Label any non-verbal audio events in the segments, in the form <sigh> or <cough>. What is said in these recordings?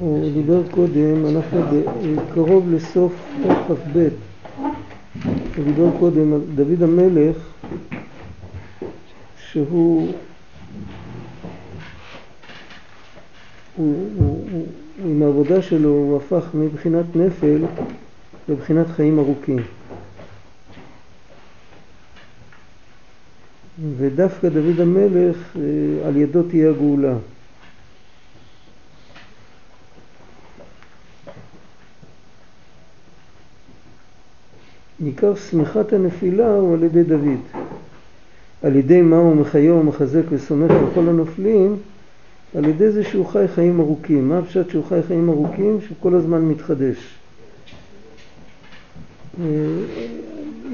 הוא דיבר קודם, אנחנו קרוב לסוף כ"ב. הוא דיבר קודם על דוד המלך, שהוא הוא, הוא, עם העבודה שלו הוא הפך מבחינת נפל לבחינת חיים ארוכים. ודווקא דוד המלך, אה, על ידו תהיה הגאולה. עיקר שמחת הנפילה הוא על ידי דוד. על ידי מה הוא מחיה ומחזק וסומך על כל הנופלים, על ידי זה שהוא חי חיים ארוכים. מה הפשט שהוא חי חיים ארוכים? שהוא כל הזמן מתחדש. אה,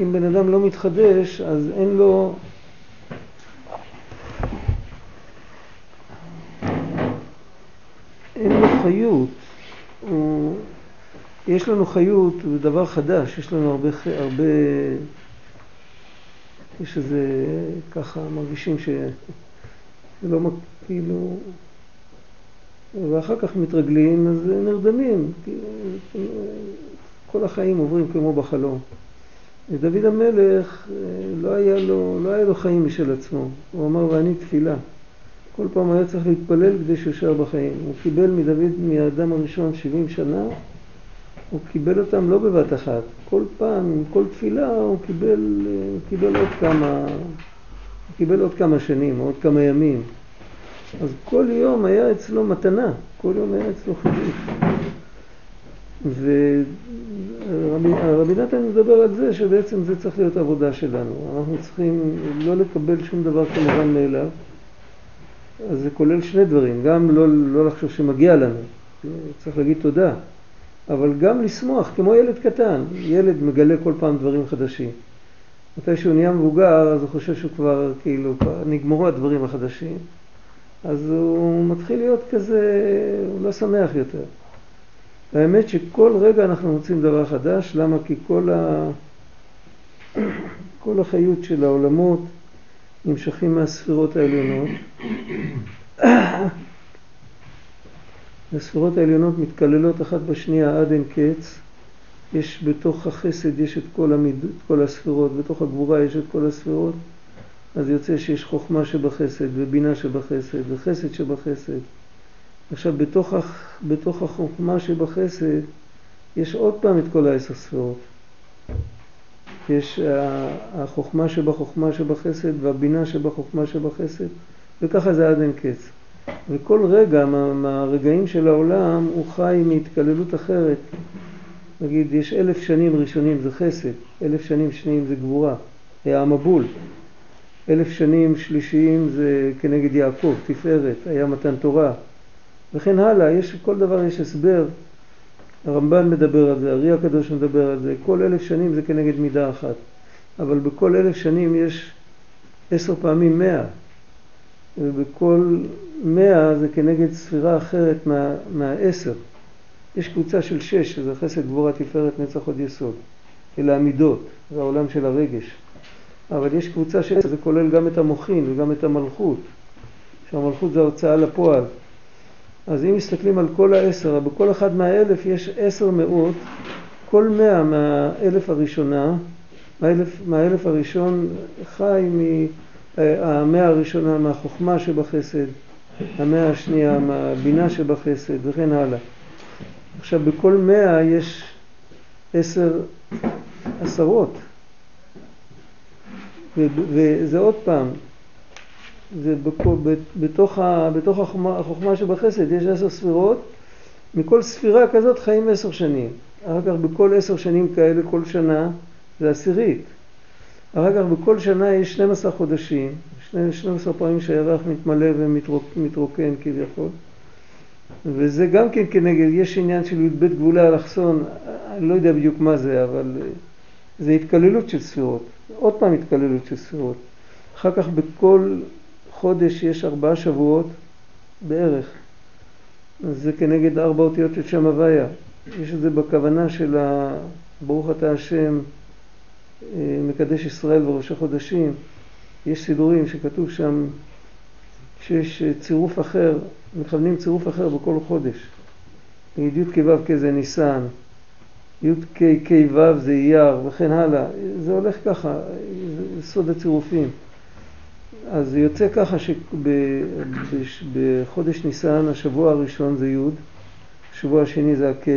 אם בן אדם לא מתחדש, אז אין לו... אין לו חיות. הוא... יש לנו חיות, זה דבר חדש, יש לנו הרבה, הרבה יש איזה, ככה מרגישים שזה לא כאילו, ואחר כך מתרגלים, אז נרדמים, כל החיים עוברים כמו בחלום. ודוד המלך, לא היה לו, לא היה לו חיים משל עצמו, הוא אמר ואני תפילה. כל פעם היה צריך להתפלל כדי יישאר בחיים. הוא קיבל מדוד, מהאדם הראשון 70 שנה, הוא קיבל אותם לא בבת אחת. כל פעם, עם כל תפילה, הוא קיבל, הוא קיבל עוד כמה, הוא קיבל עוד כמה שנים, עוד כמה ימים. אז כל יום היה אצלו מתנה, כל יום היה אצלו חידוש. ורבי נתן מדבר על זה שבעצם זה צריך להיות עבודה שלנו. אנחנו צריכים לא לקבל שום דבר כמובן מאליו. אז זה כולל שני דברים, גם לא, לא לחשוב שמגיע לנו, צריך להגיד תודה. אבל גם לשמוח, כמו ילד קטן. ילד מגלה כל פעם דברים חדשים. מתי שהוא נהיה מבוגר, אז הוא חושב שהוא כבר, כאילו, נגמרו הדברים החדשים. אז הוא מתחיל להיות כזה, הוא לא שמח יותר. האמת שכל רגע אנחנו מוצאים דבר חדש, למה? כי כל, ה... <coughs> כל החיות של העולמות נמשכים מהספירות העליונות. <coughs> הספירות העליונות מתקללות אחת בשנייה עד אין קץ. יש בתוך החסד, יש את כל, המיד, את כל הספירות, בתוך הגבורה יש את כל הספירות. אז יוצא שיש חוכמה שבחסד, ובינה שבחסד, וחסד שבחסד. עכשיו, בתוך, בתוך החוכמה שבחסד, יש עוד פעם את כל העשר ספירות. יש החוכמה שבחוכמה שבחסד, והבינה שבחוכמה שבחסד, וככה זה עד אין קץ. וכל רגע מהרגעים של העולם הוא חי מהתקללות אחרת. נגיד, יש אלף שנים ראשונים זה חסד, אלף שנים שניים זה גבורה, היה המבול. אלף שנים שלישיים זה כנגד יעקב, תפארת, היה מתן תורה, וכן הלאה, יש, כל דבר יש הסבר. הרמב"ן מדבר על זה, הארי הקדוש מדבר על זה, כל אלף שנים זה כנגד מידה אחת, אבל בכל אלף שנים יש עשר פעמים מאה, ובכל מאה זה כנגד ספירה אחרת מה, מהעשר. יש קבוצה של שש, שזה חסד, גבורה, תפארת, נצח, עוד יסוד. אלה המידות, זה העולם של הרגש. אבל יש קבוצה של עשר, זה כולל גם את המוחין וגם את המלכות. שהמלכות זה ההוצאה לפועל. אז אם מסתכלים על כל העשר, בכל אחד מהאלף יש עשר מאות, כל מאה מהאלף הראשונה, מהאלף, מהאלף הראשון חי מהמאה הראשונה מהחוכמה שבחסד, המאה השנייה מהבינה שבחסד וכן הלאה. עכשיו בכל מאה יש עשר עשרות וזה עוד פעם, זה בתוך, בתוך החוכמה, החוכמה שבחסד יש עשר ספירות, מכל ספירה כזאת חיים עשר שנים. אחר כך בכל עשר שנים כאלה, כל שנה, זה עשירית. אחר כך בכל שנה יש 12 חודשים, 12 פעמים שהירח מתמלא ומתרוקן כביכול. וזה גם כן כנגד, יש עניין של י"ב גבולי אלכסון, אני לא יודע בדיוק מה זה, אבל זה התקללות של ספירות. עוד פעם התקללות של ספירות. אחר כך בכל חודש יש ארבעה שבועות בערך. זה כנגד ארבע אותיות של שם הוויה. יש את זה בכוונה של ברוך אתה השם אה, מקדש ישראל וראשי חודשים. יש סידורים שכתוב שם שיש צירוף אחר מכוונים צירוף אחר בכל חודש. נגיד י' כו' כ' זה ניסן, י' כ' כ' ו' זה אייר וכן הלאה. זה הולך ככה, זה סוד הצירופים. אז יוצא ככה שבחודש ניסן השבוע הראשון זה י', השבוע השני זה ה-K,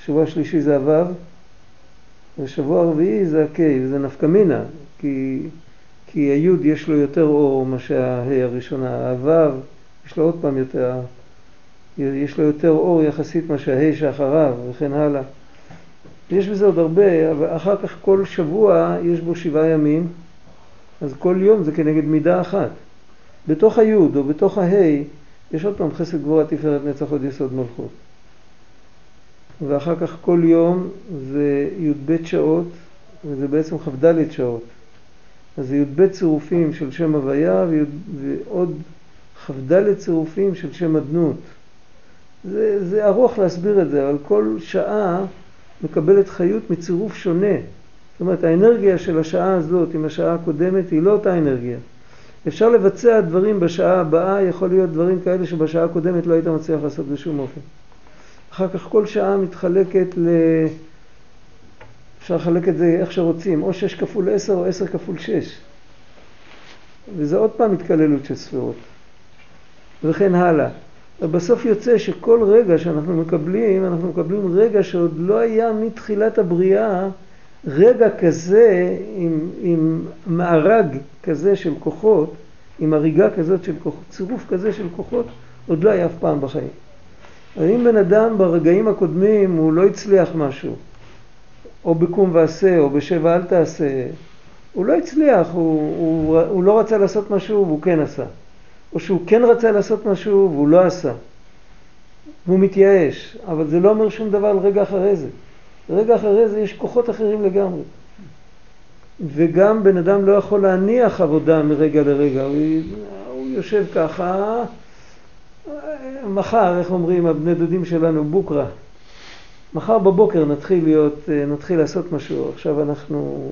השבוע השלישי זה הו', והשבוע הרביעי זה ה-K, וזה נפקא מינה, כי, כי הי' יש לו יותר אור מאשר ה-ה' הראשונה, הו' יש לו עוד פעם יותר, יש לו יותר אור יחסית מאשר ה-ה' שאחריו וכן הלאה. יש בזה עוד הרבה, אבל אחר כך כל שבוע יש בו שבעה ימים, אז כל יום זה כנגד מידה אחת. בתוך היוד או בתוך ההי יש עוד פעם חסד גבורה תפארת נצח עוד יסוד מלכות. ואחר כך כל יום זה י"ב שעות וזה בעצם כ"ד שעות. אז זה י"ב צירופים של שם הוויה ועוד כ"ד צירופים של שם אדנות. זה, זה ארוך להסביר את זה, אבל כל שעה מקבלת חיות מצירוף שונה. זאת אומרת, האנרגיה של השעה הזאת עם השעה הקודמת היא לא אותה אנרגיה. אפשר לבצע דברים בשעה הבאה, יכול להיות דברים כאלה שבשעה הקודמת לא היית מצליח לעשות בשום אופן. אחר כך כל שעה מתחלקת ל... אפשר לחלק את זה איך שרוצים, או 6 כפול 10 או 10 כפול 6. וזה עוד פעם התקללות של ספירות. וכן הלאה. ובסוף יוצא שכל רגע שאנחנו מקבלים, אנחנו מקבלים רגע שעוד לא היה מתחילת הבריאה רגע כזה עם, עם מארג כזה של כוחות, עם הריגה כזאת של כוחות, צירוף כזה של כוחות, עוד לא היה אף פעם בחיים. אם בן אדם ברגעים הקודמים הוא לא הצליח משהו, או בקום ועשה, או בשבע אל תעשה, הוא לא הצליח, הוא, הוא, הוא לא רצה לעשות משהו והוא כן עשה. או שהוא כן רצה לעשות משהו והוא לא עשה. והוא מתייאש, אבל זה לא אומר שום דבר על רגע אחרי זה. רגע אחרי זה יש כוחות אחרים לגמרי. וגם בן אדם לא יכול להניח עבודה מרגע לרגע, הוא, הוא יושב ככה, מחר, איך אומרים הבני דודים שלנו, בוקרה. מחר בבוקר נתחיל להיות, נתחיל לעשות משהו, עכשיו אנחנו,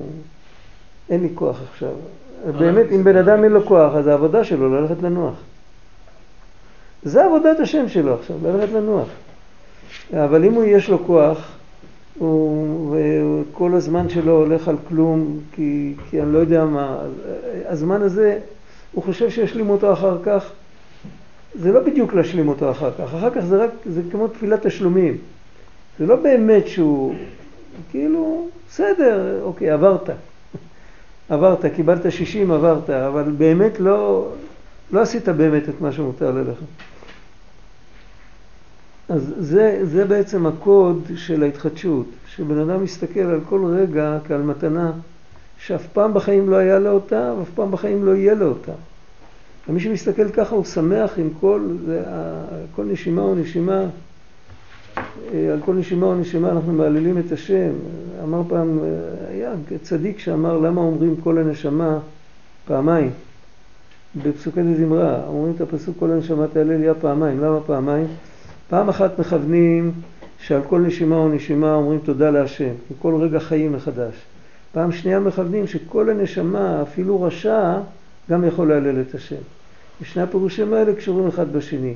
אין לי כוח עכשיו. באמת, אם בן אדם אין לו כוח, אז העבודה שלו ללכת לנוח. זה עבודת השם שלו עכשיו, ללכת לנוח. אבל אם הוא יש לו כוח, הוא, וכל הזמן שלו הולך על כלום, כי, כי אני לא יודע מה, הזמן הזה, הוא חושב שישלים אותו אחר כך, זה לא בדיוק להשלים אותו אחר כך, אחר כך זה רק, זה כמו תפילת תשלומים. זה לא באמת שהוא, כאילו, בסדר, אוקיי, עברת. עברת, קיבלת 60, עברת, אבל באמת לא, לא עשית באמת את מה שמוטל עליך. אז זה, זה בעצם הקוד של ההתחדשות, שבן אדם מסתכל על כל רגע כעל מתנה שאף פעם בחיים לא היה לו אותה ואף פעם בחיים לא יהיה לו אותה. ומי שמסתכל ככה הוא שמח עם כל, כל נשימה או נשימה, על כל נשימה או נשימה אנחנו מעללים את השם. אמר פעם, אה, היה צדיק שאמר למה אומרים כל הנשמה פעמיים. בפסוקי דזמרה, אומרים את הפסוק כל הנשמה תהלל יה פעמיים, למה פעמיים? פעם אחת מכוונים שעל כל נשימה או נשימה אומרים תודה להשם, וכל רגע חיים מחדש. פעם שנייה מכוונים שכל הנשמה, אפילו רשע, גם יכול להלל את השם. ושני הפירושים האלה קשורים אחד בשני.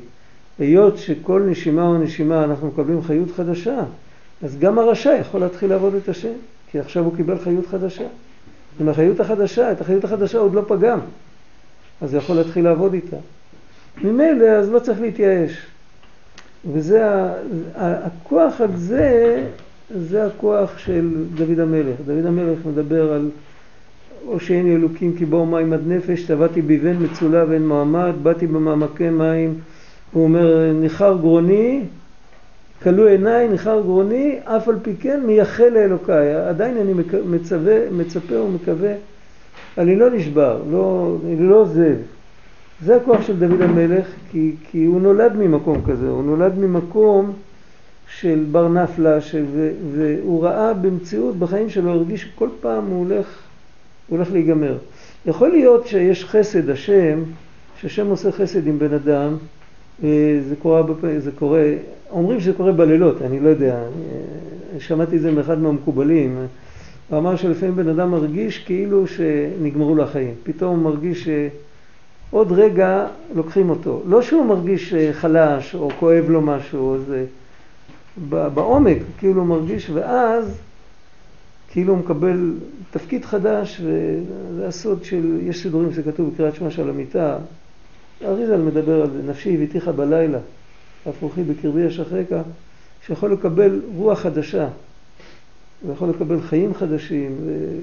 היות שכל נשימה או נשימה אנחנו מקבלים חיות חדשה, אז גם הרשע יכול להתחיל לעבוד את השם, כי עכשיו הוא קיבל חיות חדשה. עם החיות החדשה, את החיות החדשה עוד לא פגם, אז הוא יכול להתחיל לעבוד איתה. ממילא אז לא צריך להתייאש. וזה, הכוח הזה, זה הכוח של דוד המלך. דוד המלך מדבר על הושעני אלוקים כי באו מים עד נפש, טבעתי ביבן מצולע ואין מעמד, באתי במעמקי מים, הוא אומר, ניחר גרוני, כלו עיניי, ניחר גרוני, אף על פי כן מייחל לאלוקיי. עדיין אני מצווה, מצפה ומקווה, אני לא נשבר, לא, אני לא עוזב. זה הכוח של דוד המלך, כי, כי הוא נולד ממקום כזה, הוא נולד ממקום של בר נפלה, של, והוא ראה במציאות בחיים שלו, הרגיש שכל פעם הוא הולך, הוא הולך להיגמר. יכול להיות שיש חסד השם, שהשם עושה חסד עם בן אדם, זה קורה, זה קורה, אומרים שזה קורה בלילות, אני לא יודע, אה, שמעתי את זה מאחד מהמקובלים, הוא אמר שלפעמים בן אדם מרגיש כאילו שנגמרו לו החיים, פתאום הוא מרגיש ש... עוד רגע לוקחים אותו. לא שהוא מרגיש אה, חלש או כואב לו משהו, זה בעומק, כאילו הוא מרגיש, ואז כאילו הוא מקבל תפקיד חדש, וזה הסוד של, יש סידורים שכתוב בקריאת שמע של המיטה, אריזל מדבר על זה, נפשי הביתיך בלילה, הפרוחי בקרבי אשחרקה, שיכול לקבל רוח חדשה, ויכול לקבל חיים חדשים. ו...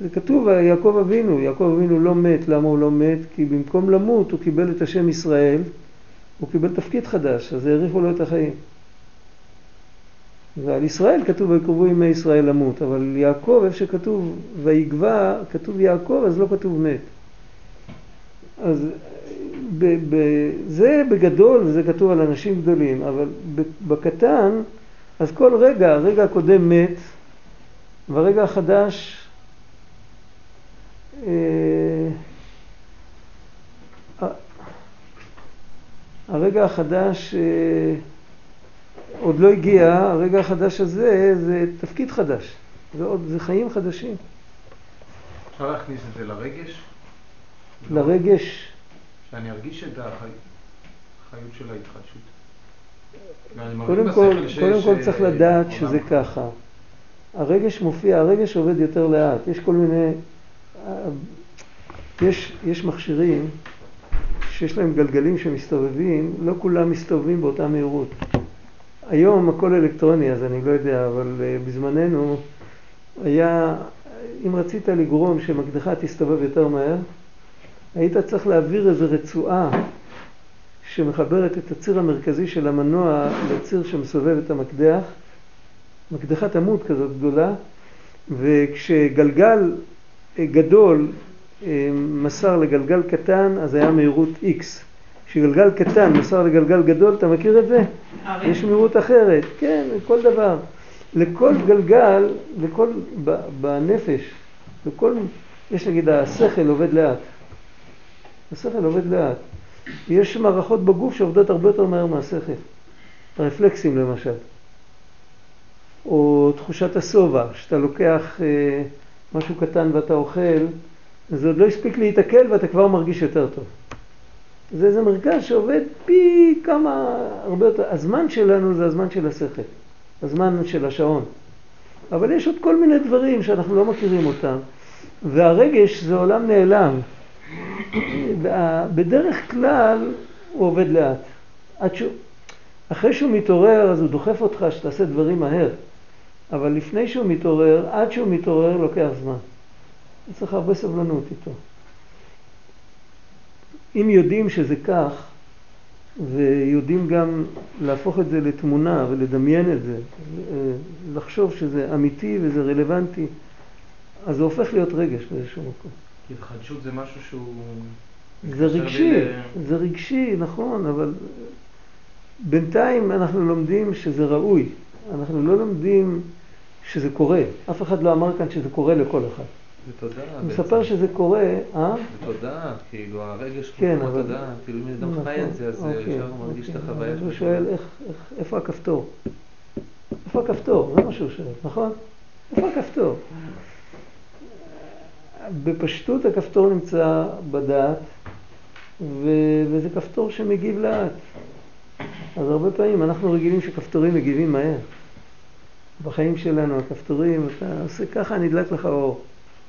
זה כתוב, יעקב אבינו, יעקב אבינו לא מת, למה הוא לא מת? כי במקום למות הוא קיבל את השם ישראל, הוא קיבל תפקיד חדש, אז האריכו לו את החיים. ועל ישראל כתוב ויקרבו ימי ישראל למות, אבל יעקב, איפה שכתוב ויגבע, כתוב יעקב, אז לא כתוב מת. אז ב, ב, זה בגדול, וזה כתוב על אנשים גדולים, אבל בקטן, אז כל רגע, הרגע הקודם מת, והרגע החדש אה, הרגע החדש אה, עוד לא הגיע, הרגע החדש הזה זה תפקיד חדש, זה, עוד, זה חיים חדשים. אפשר להכניס את זה לרגש? לרגש. שאני ארגיש את החיות של ההתחדשות. קודם כל, קודם כל צריך אה, לדעת שזה ככה. הרגש מופיע, הרגש עובד יותר לאט. יש כל מיני יש, יש מכשירים שיש להם גלגלים שמסתובבים, לא כולם מסתובבים באותה מהירות. היום הכל אלקטרוני, אז אני לא יודע, אבל uh, בזמננו היה, אם רצית לגרום שמקדחה תסתובב יותר מהר, היית צריך להעביר איזו רצועה שמחברת את הציר המרכזי של המנוע לציר שמסובב את המקדח, מקדחת עמוד כזאת גדולה, וכשגלגל גדול אה, מסר לגלגל קטן, אז היה מהירות X. כשגלגל קטן מסר לגלגל גדול, אתה מכיר את זה? יש מהירות אחרת, כן, כל דבר. לכל גלגל, לכל, בנפש, לכל, יש נגיד השכל עובד לאט. השכל עובד לאט. יש מערכות בגוף שעובדות הרבה יותר מהר מהשכל. הרפלקסים למשל. או תחושת השובע, שאתה לוקח... אה, משהו קטן ואתה אוכל, זה עוד לא הספיק להתעכל ואתה כבר מרגיש יותר טוב. זה איזה מרכז שעובד פי כמה, הרבה יותר, הזמן שלנו זה הזמן של השכל, הזמן של השעון. אבל יש עוד כל מיני דברים שאנחנו לא מכירים אותם, והרגש זה עולם נעלם. בדרך כלל הוא עובד לאט. שהוא, אחרי שהוא מתעורר אז הוא דוחף אותך שתעשה דברים מהר. אבל לפני שהוא מתעורר, עד שהוא מתעורר לוקח זמן. צריך הרבה סבלנות איתו. אם יודעים שזה כך, ויודעים גם להפוך את זה לתמונה ולדמיין את זה, לחשוב שזה אמיתי וזה רלוונטי, אז זה הופך להיות רגש באיזשהו מקום. התחדשות זה משהו שהוא... זה רגשי, ל... זה רגשי, נכון, אבל בינתיים אנחנו לומדים שזה ראוי. אנחנו לא לומדים שזה קורה. אף אחד לא אמר כאן שזה קורה לכל אחד. זה תודעה. הוא מספר שזה קורה, אה? זה תודעה, כאילו הרגש כן, כמו אבל... תודעה, כאילו אם אדם נכון, חי את זה, אז אוקיי, ישר הוא מרגיש אוקיי. את החוויה שלו. הוא שואל איך, איך, איפה הכפתור? איפה הכפתור? זה מה שהוא שואל, נכון? איפה הכפתור? בפשטות הכפתור נמצא בדעת, ו... וזה כפתור שמגיב לאט. אז הרבה פעמים אנחנו רגילים שכפתורים מגיבים מהר. בחיים שלנו, הכפתורים, אתה עושה ככה, נדלק לך אור.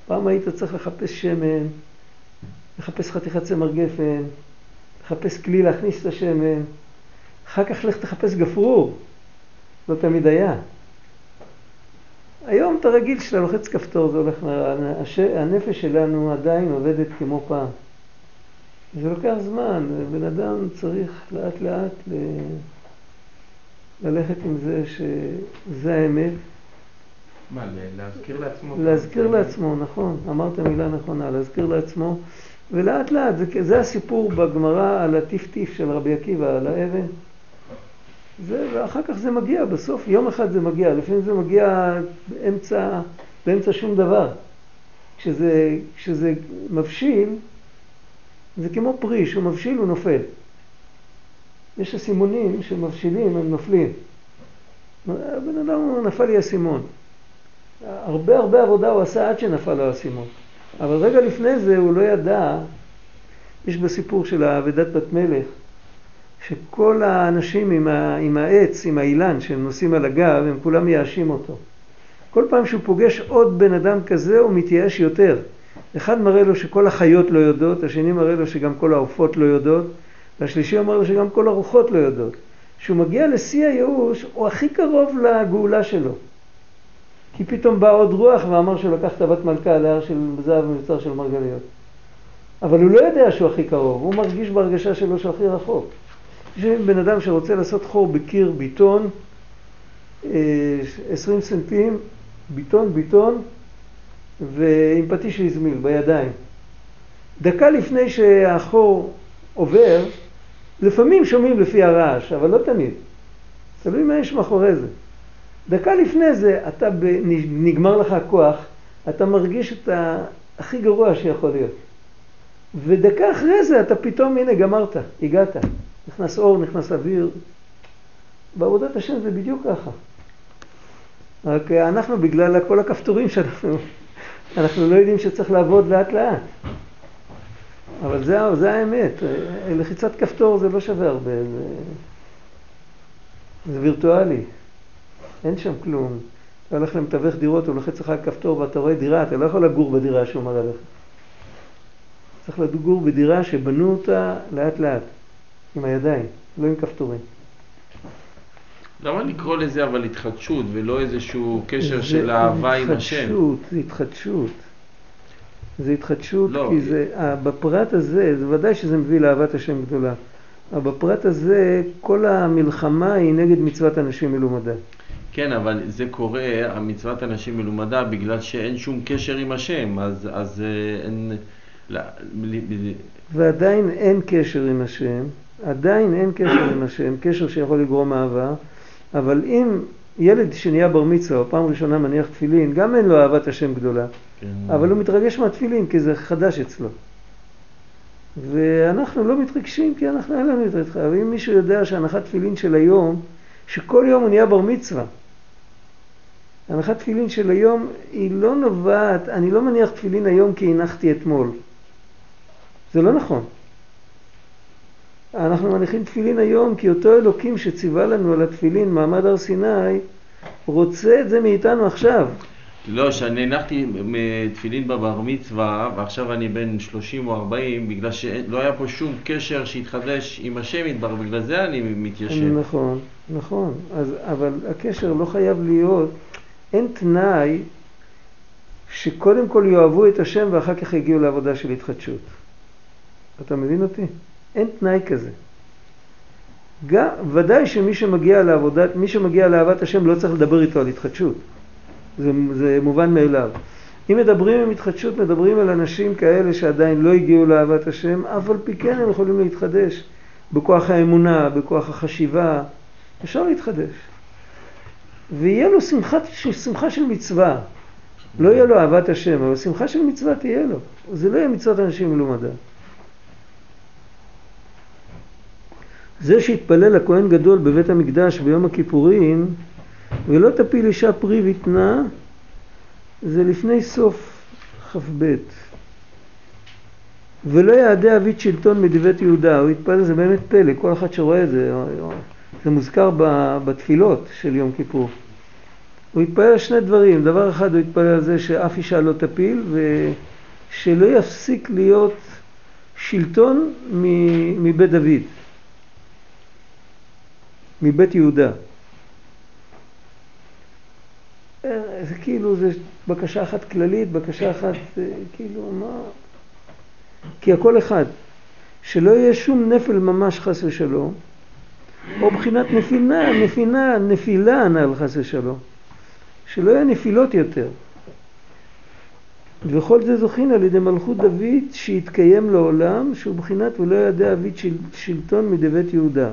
פעם היית צריך לחפש שמן, לחפש חתיכת צמר גפן, לחפש כלי להכניס את השמן, אחר כך לך תחפש גפרור, לא תמיד היה. היום אתה רגיל שאתה לוחץ כפתור, זה הולך, הנפש שלנו עדיין עובדת כמו פעם. זה לוקח זמן, בן אדם צריך לאט לאט ל... ללכת עם זה שזה האמת. מה, להזכיר לעצמו? להזכיר לעצמו, נכון, אמרת מילה נכונה, להזכיר לעצמו, ולאט לאט, זה, זה הסיפור בגמרא על הטיף-טיף של רבי עקיבא, על האבן. זה, ואחר כך זה מגיע, בסוף יום אחד זה מגיע, לפעמים זה מגיע באמצע, באמצע שום דבר. כשזה, כשזה מבשיל, זה כמו פרי, כשהוא מבשיל הוא נופל. יש אסימונים שמבשילים, הם נופלים. הבן אדם נפל לי אסימון. הרבה הרבה עבודה הוא עשה עד שנפל לו האסימון. אבל רגע לפני זה הוא לא ידע יש בסיפור של האבדת בת מלך, שכל האנשים עם, ה, עם העץ, עם האילן שהם נוסעים על הגב, הם כולם מייאשים אותו. כל פעם שהוא פוגש עוד בן אדם כזה הוא מתייאש יותר. אחד מראה לו שכל החיות לא יודעות, השני מראה לו שגם כל העופות לא יודעות, והשלישי אומר לו שגם כל הרוחות לא יודעות. כשהוא מגיע לשיא הייאוש, הוא הכי קרוב לגאולה שלו. כי פתאום בא עוד רוח ואמר שהוא לקח את הבת מלכה על ההר של זהב ומבצר של מרגליות. אבל הוא לא יודע שהוא הכי קרוב, הוא מרגיש בהרגשה שלו שהוא הכי רחוק. יש בן אדם שרוצה לעשות חור בקיר ביטון, 20 אה, סנטים, ביטון, ביטון, ועם פטיש להזמיל בידיים. דקה לפני שהחור עובר, לפעמים שומעים לפי הרעש, אבל לא תמיד. תלוי מה יש מאחורי זה. דקה לפני זה, אתה. נגמר לך הכוח, אתה מרגיש את הכי גרוע שיכול להיות. ודקה אחרי זה אתה פתאום, הנה, גמרת, הגעת. נכנס אור, נכנס אוויר. בעבודת השם זה בדיוק ככה. רק אנחנו, בגלל כל הכפתורים שאנחנו, <laughs> אנחנו לא יודעים שצריך לעבוד לאט לאט. אבל זה, זה האמת, לחיצת כפתור זה לא שווה הרבה, זה, זה וירטואלי, אין שם כלום. אתה הולך למתווך דירות, הוא לוחץ לך על כפתור ואתה רואה דירה, אתה לא יכול לגור בדירה שהוא מראה לך. צריך לגור בדירה שבנו אותה לאט לאט, עם הידיים, לא עם כפתורים. למה לקרוא לזה אבל התחדשות ולא איזשהו קשר של אהבה עם השם? זה התחדשות, זה התחדשות. זה התחדשות, לא, כי זה, אה, בפרט הזה, זה ודאי שזה מביא לאהבת השם גדולה. אבל בפרט הזה, כל המלחמה היא נגד מצוות אנשים מלומדה. כן, אבל זה קורה, המצוות אנשים מלומדה, בגלל שאין שום קשר עם השם, אז, אז אה, אין... לא, ועדיין אין קשר עם השם, עדיין אין קשר עם השם, קשר שיכול לגרום אהבה, אבל אם ילד שנהיה בר מצווה, או פעם ראשונה מניח תפילין, גם אין לו אהבת השם גדולה. כן. אבל הוא מתרגש מהתפילין, כי זה חדש אצלו. ואנחנו לא מתרגשים, כי אנחנו אין לנו את זה. אבל אם מישהו יודע שהנחת תפילין של היום, שכל יום הוא נהיה בר מצווה. הנחת תפילין של היום היא לא נובעת, אני לא מניח תפילין היום כי הנחתי אתמול. זה לא נכון. אנחנו מניחים תפילין היום כי אותו אלוקים שציווה לנו על התפילין, מעמד הר סיני, רוצה את זה מאיתנו עכשיו. לא, שאני הנחתי תפילין בבר מצווה ועכשיו אני בן 30 או 40 בגלל שלא היה פה שום קשר שהתחדש עם השם יתבר, בגלל זה אני מתיישב. נכון, נכון, אז, אבל הקשר לא חייב להיות, אין תנאי שקודם כל יאהבו את השם ואחר כך יגיעו לעבודה של התחדשות. אתה מבין אותי? אין תנאי כזה. גם, ודאי שמי שמגיע לעבודת, מי שמגיע לאהבת השם לא צריך לדבר איתו על התחדשות. זה, זה מובן מאליו. אם מדברים עם התחדשות, מדברים על אנשים כאלה שעדיין לא הגיעו לאהבת השם, אף על פי כן הם יכולים להתחדש בכוח האמונה, בכוח החשיבה, אפשר להתחדש. ויהיה לו שמחה, שמחה של מצווה. לא יהיה לו אהבת השם, אבל שמחה של מצווה תהיה לו. זה לא יהיה מצוות אנשים מלומדה. זה שהתפלל הכהן גדול בבית המקדש ביום הכיפורים, ולא תפיל אישה פרי ויתנה, זה לפני סוף כ"ב. ולא יעדה אבית שלטון מדבית יהודה, הוא התפלל, זה באמת פלא, כל אחד שרואה את זה, זה מוזכר בתפילות של יום כיפור. הוא התפלל על שני דברים, דבר אחד הוא התפלל על זה שאף אישה לא תפיל ושלא יפסיק להיות שלטון מבית דוד. מבית יהודה. אה, זה כאילו, זה בקשה אחת כללית, בקשה אחת, אה, כאילו, מה... כי הכל אחד. שלא יהיה שום נפל ממש חס ושלום, או בחינת נפילה, נפילה, נפילה הנ"ל חס ושלום. שלא יהיה נפילות יותר. וכל זה זוכין על ידי מלכות דוד שיתקיים לעולם, שהוא בחינת ולא ידע אבית של, שלטון מדבית יהודה.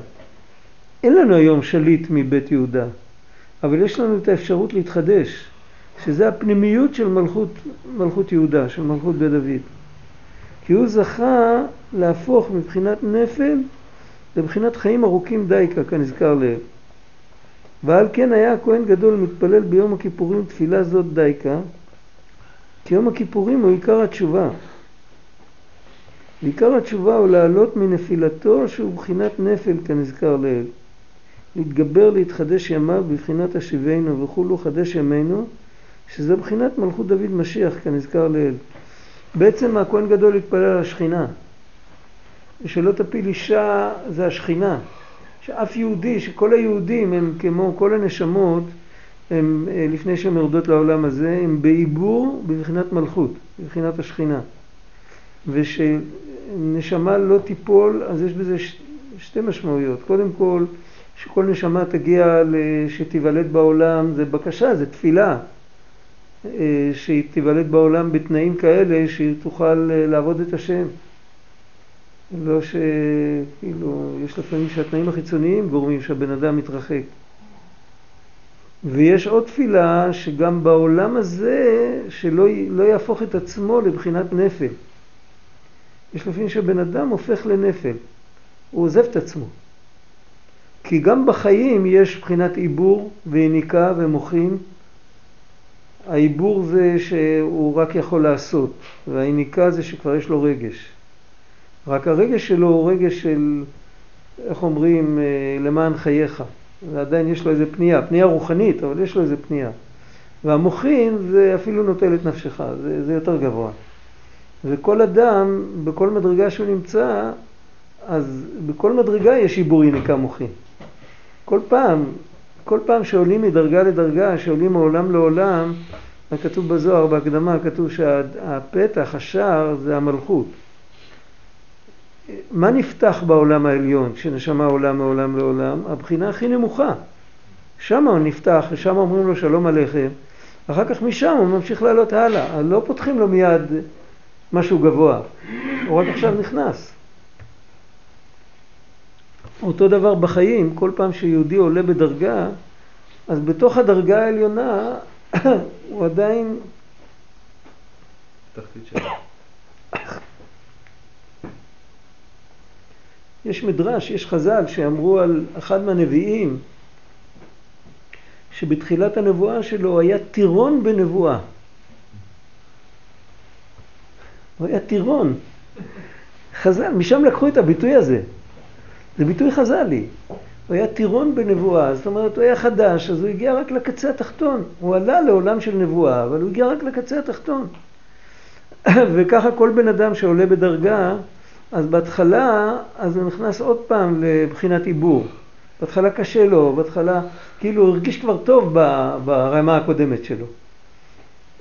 אין לנו היום שליט מבית יהודה, אבל יש לנו את האפשרות להתחדש, שזה הפנימיות של מלכות, מלכות יהודה, של מלכות בית דוד. כי הוא זכה להפוך מבחינת נפל לבחינת חיים ארוכים דייקה, כנזכר לעיל. ועל כן היה הכהן גדול מתפלל ביום הכיפורים תפילה זאת דייקה, כי יום הכיפורים הוא עיקר התשובה. ועיקר התשובה הוא לעלות מנפילתו שהוא בחינת נפל כנזכר לעיל. להתגבר להתחדש ימיו בבחינת השיבנו וכולו חדש ימינו, שזה בחינת מלכות דוד משיח כנזכר לעיל. בעצם הכהן גדול התפלל על השכינה. שלא תפיל אישה זה השכינה. שאף יהודי, שכל היהודים הם כמו כל הנשמות, הם אה, לפני שהן יורדות לעולם הזה, הם בעיבור בבחינת מלכות, בבחינת השכינה. ושנשמה לא תיפול, אז יש בזה שתי משמעויות. קודם כל, שכל נשמה תגיע, שתיוולד בעולם, זה בקשה, זה תפילה. אה, שהיא תיוולד בעולם בתנאים כאלה שהיא תוכל אה, לעבוד את השם. לא שכאילו, יש לפעמים שהתנאים החיצוניים גורמים שהבן אדם מתרחק. ויש עוד תפילה שגם בעולם הזה שלא לא יהפוך את עצמו לבחינת נפל. יש לפעמים שבן אדם הופך לנפל, הוא עוזב את עצמו. כי גם בחיים יש בחינת עיבור ויניקה ומוחין. העיבור זה שהוא רק יכול לעשות, והיניקה זה שכבר יש לו רגש. רק הרגש שלו הוא רגש של, איך אומרים, אה, למען חייך. ועדיין יש לו איזה פנייה, פנייה רוחנית, אבל יש לו איזה פנייה. והמוחין זה אפילו נוטל את נפשך, זה, זה יותר גבוה. וכל אדם, בכל מדרגה שהוא נמצא, אז בכל מדרגה יש עיבור יניקה מוחין. כל פעם, כל פעם שעולים מדרגה לדרגה, שעולים מעולם לעולם, כתוב בזוהר, בהקדמה, כתוב שהפתח, השער, זה המלכות. מה נפתח בעולם העליון כשנשמה עולה מעולם לעולם? הבחינה הכי נמוכה. שם הוא נפתח ושם אומרים לו שלום עליכם, אחר כך משם הוא ממשיך לעלות הלאה. לא פותחים לו מיד משהו גבוה, הוא רק עכשיו נכנס. אותו דבר בחיים, כל פעם שיהודי עולה בדרגה, אז בתוך הדרגה העליונה <coughs> הוא עדיין... תחתית שלו. יש מדרש, יש חז"ל שאמרו על אחד מהנביאים שבתחילת הנבואה שלו היה טירון בנבואה. הוא היה טירון. חז"ל, משם לקחו את הביטוי הזה. זה ביטוי חז"לי. הוא היה טירון בנבואה, זאת אומרת הוא היה חדש, אז הוא הגיע רק לקצה התחתון. הוא עלה לעולם של נבואה, אבל הוא הגיע רק לקצה התחתון. <coughs> וככה כל בן אדם שעולה בדרגה, אז בהתחלה, אז הוא נכנס עוד פעם לבחינת עיבור. בהתחלה קשה לו, בהתחלה, כאילו הוא הרגיש כבר טוב ברמה הקודמת שלו.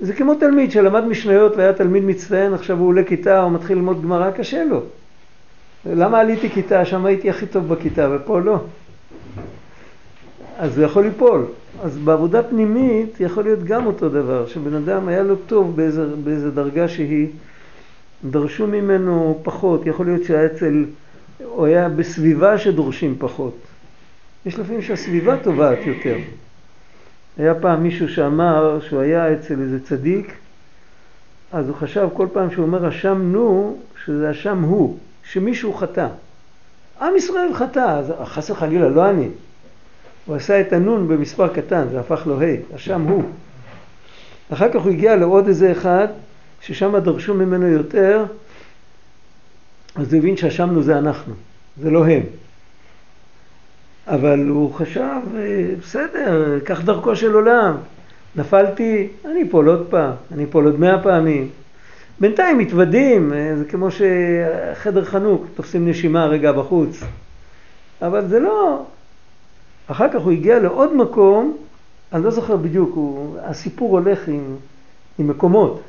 זה כמו תלמיד שלמד משניות והיה תלמיד מצטיין, עכשיו הוא עולה כיתה, הוא מתחיל ללמוד גמרא, קשה לו. למה עליתי כיתה? שם הייתי הכי טוב בכיתה, ופה לא. אז הוא יכול ליפול. אז בעבודה פנימית יכול להיות גם אותו דבר, שבן אדם היה לו טוב באיזה, באיזה דרגה שהיא, דרשו ממנו פחות, יכול להיות שהיה אצל, הוא היה בסביבה שדורשים פחות. יש לפעמים שהסביבה טובעת יותר. היה פעם מישהו שאמר שהוא היה אצל איזה צדיק, אז הוא חשב כל פעם שהוא אומר אשם נו, שזה אשם הוא, שמישהו חטא. עם ישראל חטא, חס וחלילה, לא אני. הוא עשה את הנון במספר קטן, זה הפך לו ה', אשם הוא. אחר כך הוא הגיע לעוד איזה אחד, ששם דרשו ממנו יותר, אז הוא הבין שאשמנו זה אנחנו, זה לא הם. אבל הוא חשב, אה, בסדר, כך דרכו של עולם. נפלתי, אני אפול עוד פעם, אני אפול עוד מאה פעמים. בינתיים מתוודים, אה, זה כמו שחדר חנוק, תופסים נשימה רגע בחוץ. אבל זה לא... אחר כך הוא הגיע לעוד מקום, אני לא זוכר בדיוק, הוא, הסיפור הולך עם, עם מקומות,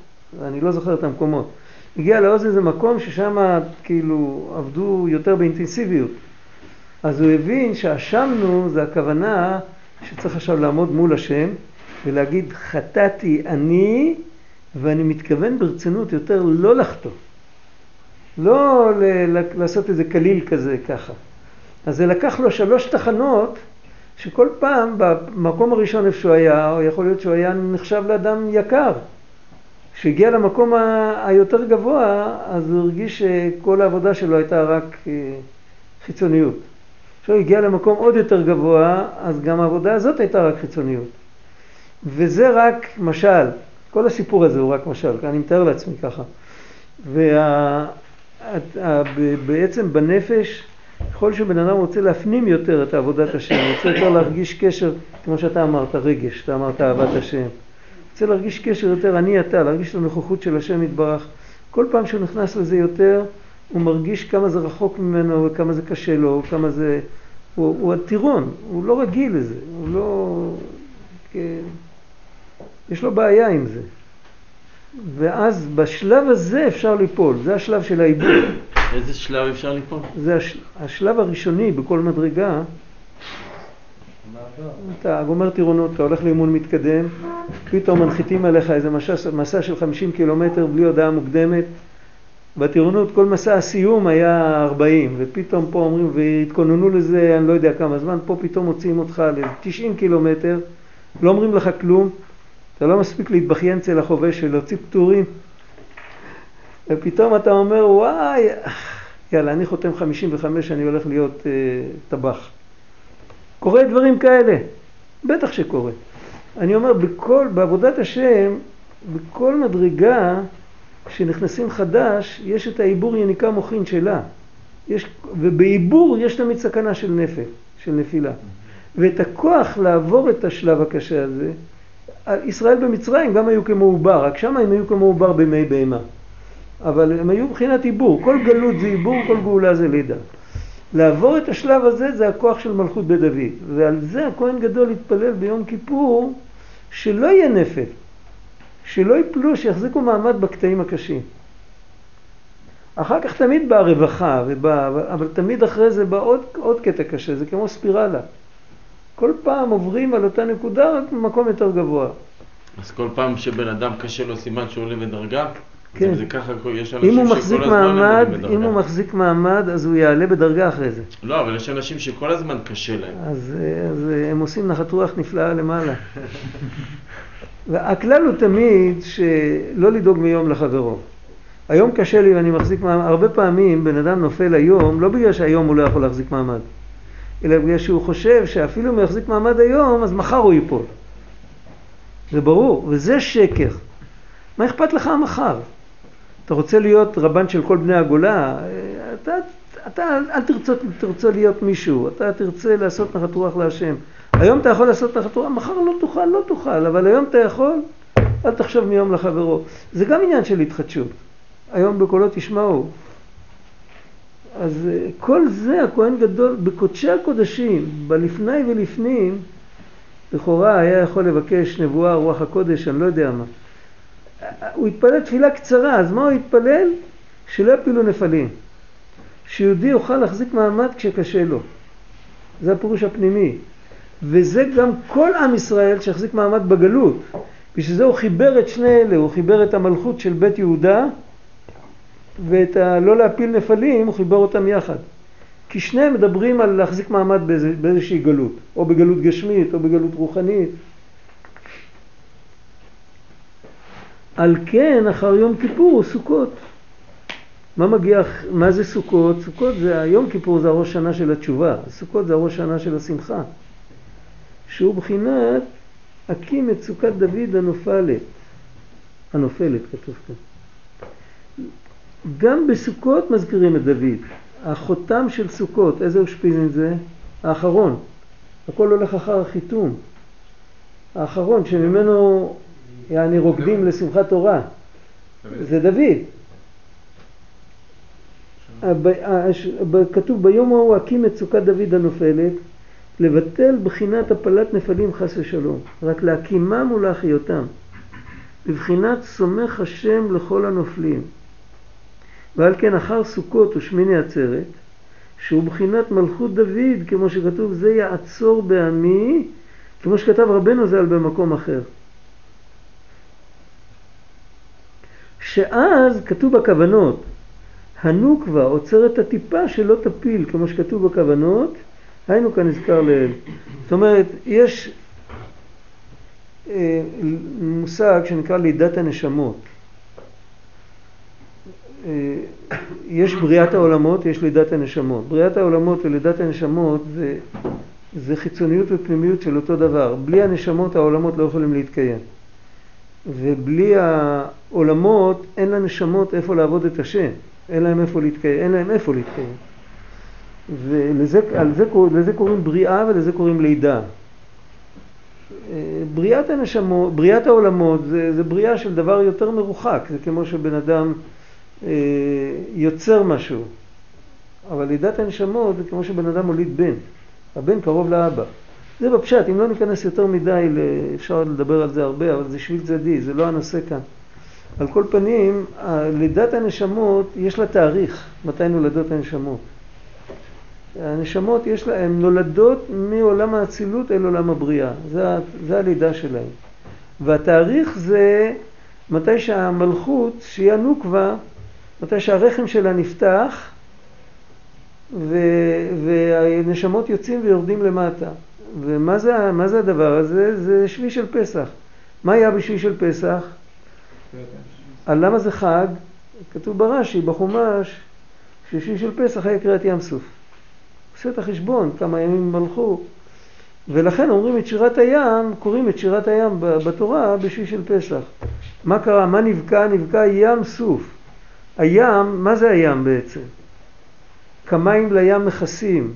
אני לא זוכר את המקומות. הגיע לעוד איזה מקום ששם כאילו עבדו יותר באינטנסיביות. אז הוא הבין שאשמנו זה הכוונה שצריך עכשיו לעמוד מול השם ולהגיד חטאתי אני ואני מתכוון ברצינות יותר לא לחטוא. לא לעשות איזה קליל כזה ככה. אז זה לקח לו שלוש תחנות שכל פעם במקום הראשון איפה שהוא היה, או יכול להיות שהוא היה נחשב לאדם יקר. כשהגיע למקום היותר גבוה, אז הוא הרגיש שכל העבודה שלו הייתה רק אה, חיצוניות. כשהוא הגיע למקום עוד יותר גבוה, אז גם העבודה הזאת הייתה רק חיצוניות. וזה רק משל, כל הסיפור הזה הוא רק משל, אני מתאר לעצמי ככה. וה... בעצם בנפש, ככל שבן אדם רוצה להפנים יותר את עבודת השם, רוצה יותר להרגיש קשר, כמו שאתה אמרת, רגש, אתה אמרת אהבת השם. רוצה להרגיש קשר יותר אני אתה, להרגיש את הנוכחות של השם יתברך. כל פעם שהוא נכנס לזה יותר, הוא מרגיש כמה זה רחוק ממנו וכמה זה קשה לו, כמה זה... הוא, הוא הטירון, הוא לא רגיל לזה, הוא לא... כן, יש לו בעיה עם זה. ואז בשלב הזה אפשר ליפול, זה השלב של העיבוד. איזה שלב אפשר ליפול? זה הש... השלב הראשוני בכל מדרגה. אתה גומר טירונות, אתה הולך לאימון מתקדם, פתאום מנחיתים עליך איזה מסע, מסע של 50 קילומטר בלי הודעה מוקדמת. בטירונות כל מסע הסיום היה 40, ופתאום פה אומרים, והתכוננו לזה אני לא יודע כמה זמן, פה פתאום מוציאים אותך ל-90 קילומטר, לא אומרים לך כלום, אתה לא מספיק להתבכיין אצל החובש ולהוציא פטורים, ופתאום אתה אומר, וואי, יאללה, אני חותם 55, אני הולך להיות אה, טבח. קורה דברים כאלה, בטח שקורה. אני אומר, בכל, בעבודת השם, בכל מדרגה שנכנסים חדש, יש את העיבור יניקה מוחין שלה. יש, ובעיבור יש תמיד סכנה של נפל, של נפילה. ואת הכוח לעבור את השלב הקשה הזה, ישראל במצרים גם היו כמו עובר, רק שם הם היו כמו עובר בימי בהמה. אבל הם היו מבחינת עיבור, כל גלות זה עיבור, כל גאולה זה לידה. לעבור את השלב הזה זה הכוח של מלכות בית דוד, ועל זה הכהן גדול התפלל ביום כיפור שלא יהיה נפל, שלא יפלו, שיחזיקו מעמד בקטעים הקשים. אחר כך תמיד באה רווחה, ובא, אבל תמיד אחרי זה בא עוד, עוד קטע קשה, זה כמו ספירלה. כל פעם עוברים על אותה נקודה רק במקום יותר גבוה. אז כל פעם שבן אדם קשה לו סימן שהוא עולה בדרגה? כן. זה ככה, יש אנשים אם הוא מחזיק מעמד, אם הוא מחזיק מעמד, אז הוא יעלה בדרגה אחרי זה. לא, אבל יש אנשים שכל הזמן קשה להם. אז, אז הם עושים נחת רוח נפלאה למעלה. <laughs> והכלל הוא תמיד שלא לדאוג מיום לחברו. היום קשה לי ואני מחזיק מעמד, הרבה פעמים בן אדם נופל היום, לא בגלל שהיום הוא לא יכול להחזיק מעמד, אלא בגלל שהוא חושב שאפילו אם הוא יחזיק מעמד היום, אז מחר הוא ייפול. זה ברור, וזה שקר. מה אכפת לך המחר? אתה רוצה להיות רבן של כל בני הגולה, אתה, אתה אל תרצה, תרצה להיות מישהו, אתה תרצה לעשות נחת רוח להשם. היום אתה יכול לעשות נחת רוח, מחר לא תוכל, לא תוכל, אבל היום אתה יכול, אל תחשוב מיום לחברו. זה גם עניין של התחדשות. היום בקולות תשמעו. אז אה, כל זה הכהן גדול, בקודשי הקודשים, בלפני ולפנים, לכאורה היה יכול לבקש נבואה, רוח הקודש, אני לא יודע מה. הוא התפלל תפילה קצרה, אז מה הוא התפלל? שלא יפילו נפלים. שיהודי יוכל להחזיק מעמד כשקשה לו. זה הפירוש הפנימי. וזה גם כל עם ישראל שיחזיק מעמד בגלות. בשביל זה הוא חיבר את שני אלה, הוא חיבר את המלכות של בית יהודה ואת הלא להפיל נפלים, הוא חיבר אותם יחד. כי שניהם מדברים על להחזיק מעמד באיז, באיזושהי גלות, או בגלות גשמית או בגלות רוחנית. על כן אחר יום כיפור הוא סוכות. מה מגיע, מה זה סוכות? סוכות זה, היום כיפור זה הראש שנה של התשובה, סוכות זה הראש שנה של השמחה. שהוא בחינת הקים את סוכת דוד הנופלת, הנופלת כתוב כאן. גם בסוכות מזכירים את דוד. החותם של סוכות, איזה אושפיזין זה? האחרון. הכל הולך אחר החיתום. האחרון שממנו יעני רוקדים לשמחת תורה. זה דוד. כתוב ביום ההוא הקים את סוכת דוד הנופלת לבטל בחינת הפלת נפלים חס ושלום, רק להקימם ולהחיותם, בבחינת סומך השם לכל הנופלים. ועל כן אחר סוכות ושמיני עצרת, שהוא בחינת מלכות דוד, כמו שכתוב, זה יעצור בעמי, כמו שכתב רבנו ז"ל במקום אחר. שאז כתוב בכוונות, הנוקבה עוצרת הטיפה שלא תפיל, כמו שכתוב בכוונות, היינו כאן נזכר לעיל. זאת אומרת, יש אה, מושג שנקרא לידת הנשמות. אה, יש בריאת העולמות, יש לידת הנשמות. בריאת העולמות ולידת הנשמות זה, זה חיצוניות ופנימיות של אותו דבר. בלי הנשמות העולמות לא יכולים להתקיים. ובלי העולמות אין לנשמות איפה לעבוד את השם. אין להם איפה להתקיים, אין להם איפה להתקיים. ולזה זה, לזה קוראים בריאה ולזה קוראים לידה. בריאת הנשמות, בריאת העולמות זה, זה בריאה של דבר יותר מרוחק, זה כמו שבן אדם אה, יוצר משהו, אבל לידת הנשמות זה כמו שבן אדם הוליד בן, הבן קרוב לאבא. זה בפשט, אם לא ניכנס יותר מדי, אפשר לדבר על זה הרבה, אבל זה שביל צדדי, זה לא הנושא כאן. על כל פנים, לידת הנשמות, יש לה תאריך, מתי נולדות הנשמות. הנשמות יש לה, הן נולדות מעולם האצילות אל עולם הבריאה, זה, זה הלידה שלהן. והתאריך זה מתי שהמלכות, שהיא הנוקבה, מתי שהרחם שלה נפתח ו, והנשמות יוצאים ויורדים למטה. ומה זה, זה הדבר הזה? זה שביעי של פסח. מה היה בשביעי של פסח? על למה זה חג? כתוב ברש"י, בחומש, ששביעי של פסח היה קריאת ים סוף. עושה את החשבון, כמה ימים מלכו. ולכן אומרים את שירת הים, קוראים את שירת הים בתורה בשביל של פסח. מה קרה? מה נבקע? נבקע ים סוף. הים, מה זה הים בעצם? כמים לים מכסים.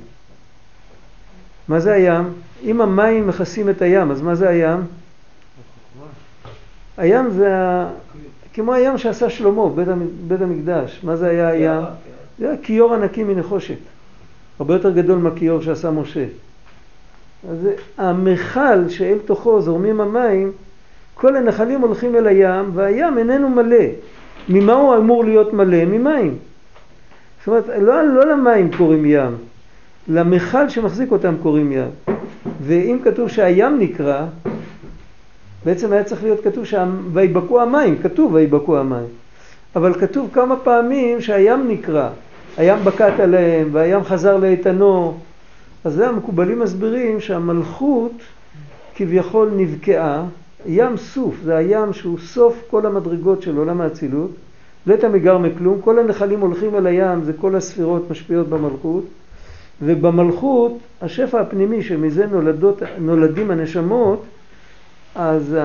מה זה הים? אם המים מכסים את הים, אז מה זה הים? הים זה ה... כמו הים שעשה שלמה, בית, בית המקדש. מה זה היה הים? זה היה כיור ענקי מנחושת. הרבה יותר גדול מהכיור שעשה משה. אז המכל שאל תוכו זורמים המים, כל הנחלים הולכים אל הים, והים איננו מלא. ממה הוא אמור להיות מלא? ממים. זאת אומרת, לא, לא למים קוראים ים, למכל שמחזיק אותם קוראים ים. ואם כתוב שהים נקרא, בעצם היה צריך להיות כתוב ויבקעו המים, כתוב ויבקעו המים. אבל כתוב כמה פעמים שהים נקרא. הים בקעת עליהם והים חזר לאיתנו. אז זה המקובלים מסבירים שהמלכות כביכול נבקעה, ים סוף, זה הים שהוא סוף כל המדרגות של עולם האצילות, לית מגר מכלום, כל הנחלים הולכים אל הים, זה כל הספירות משפיעות במלכות, ובמלכות השפע הפנימי שמזה נולדות, נולדים הנשמות, אז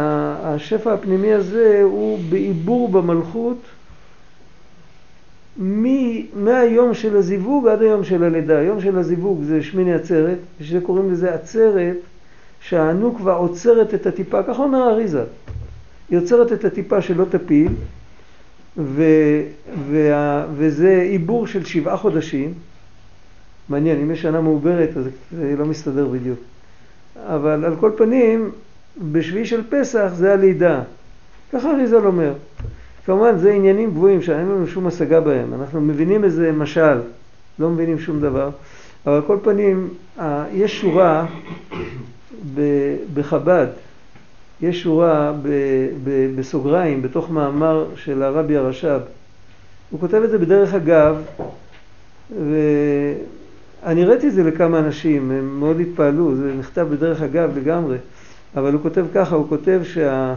השפע הפנימי הזה הוא בעיבור במלכות מהיום של הזיווג עד היום של הלידה. היום של הזיווג זה שמיני עצרת, שזה קוראים לזה עצרת שהנוקבה עוצרת את הטיפה, ככה אומר האריזה. היא עוצרת את הטיפה שלא תפיל, ו, וה, וזה עיבור של שבעה חודשים. מעניין, אם יש שנה מעוברת אז זה לא מסתדר בדיוק. אבל על כל פנים, בשביעי של פסח זה הלידה. ככה אריזל אומר. כמובן זה עניינים גבוהים שאין לנו שום השגה בהם, אנחנו מבינים איזה משל, לא מבינים שום דבר, אבל על כל פנים יש שורה בחב"ד, יש שורה בסוגריים בתוך מאמר של הרבי הרש"ב, הוא כותב את זה בדרך אגב, ואני ראיתי את זה לכמה אנשים, הם מאוד התפעלו, זה נכתב בדרך אגב לגמרי, אבל הוא כותב ככה, הוא כותב שה...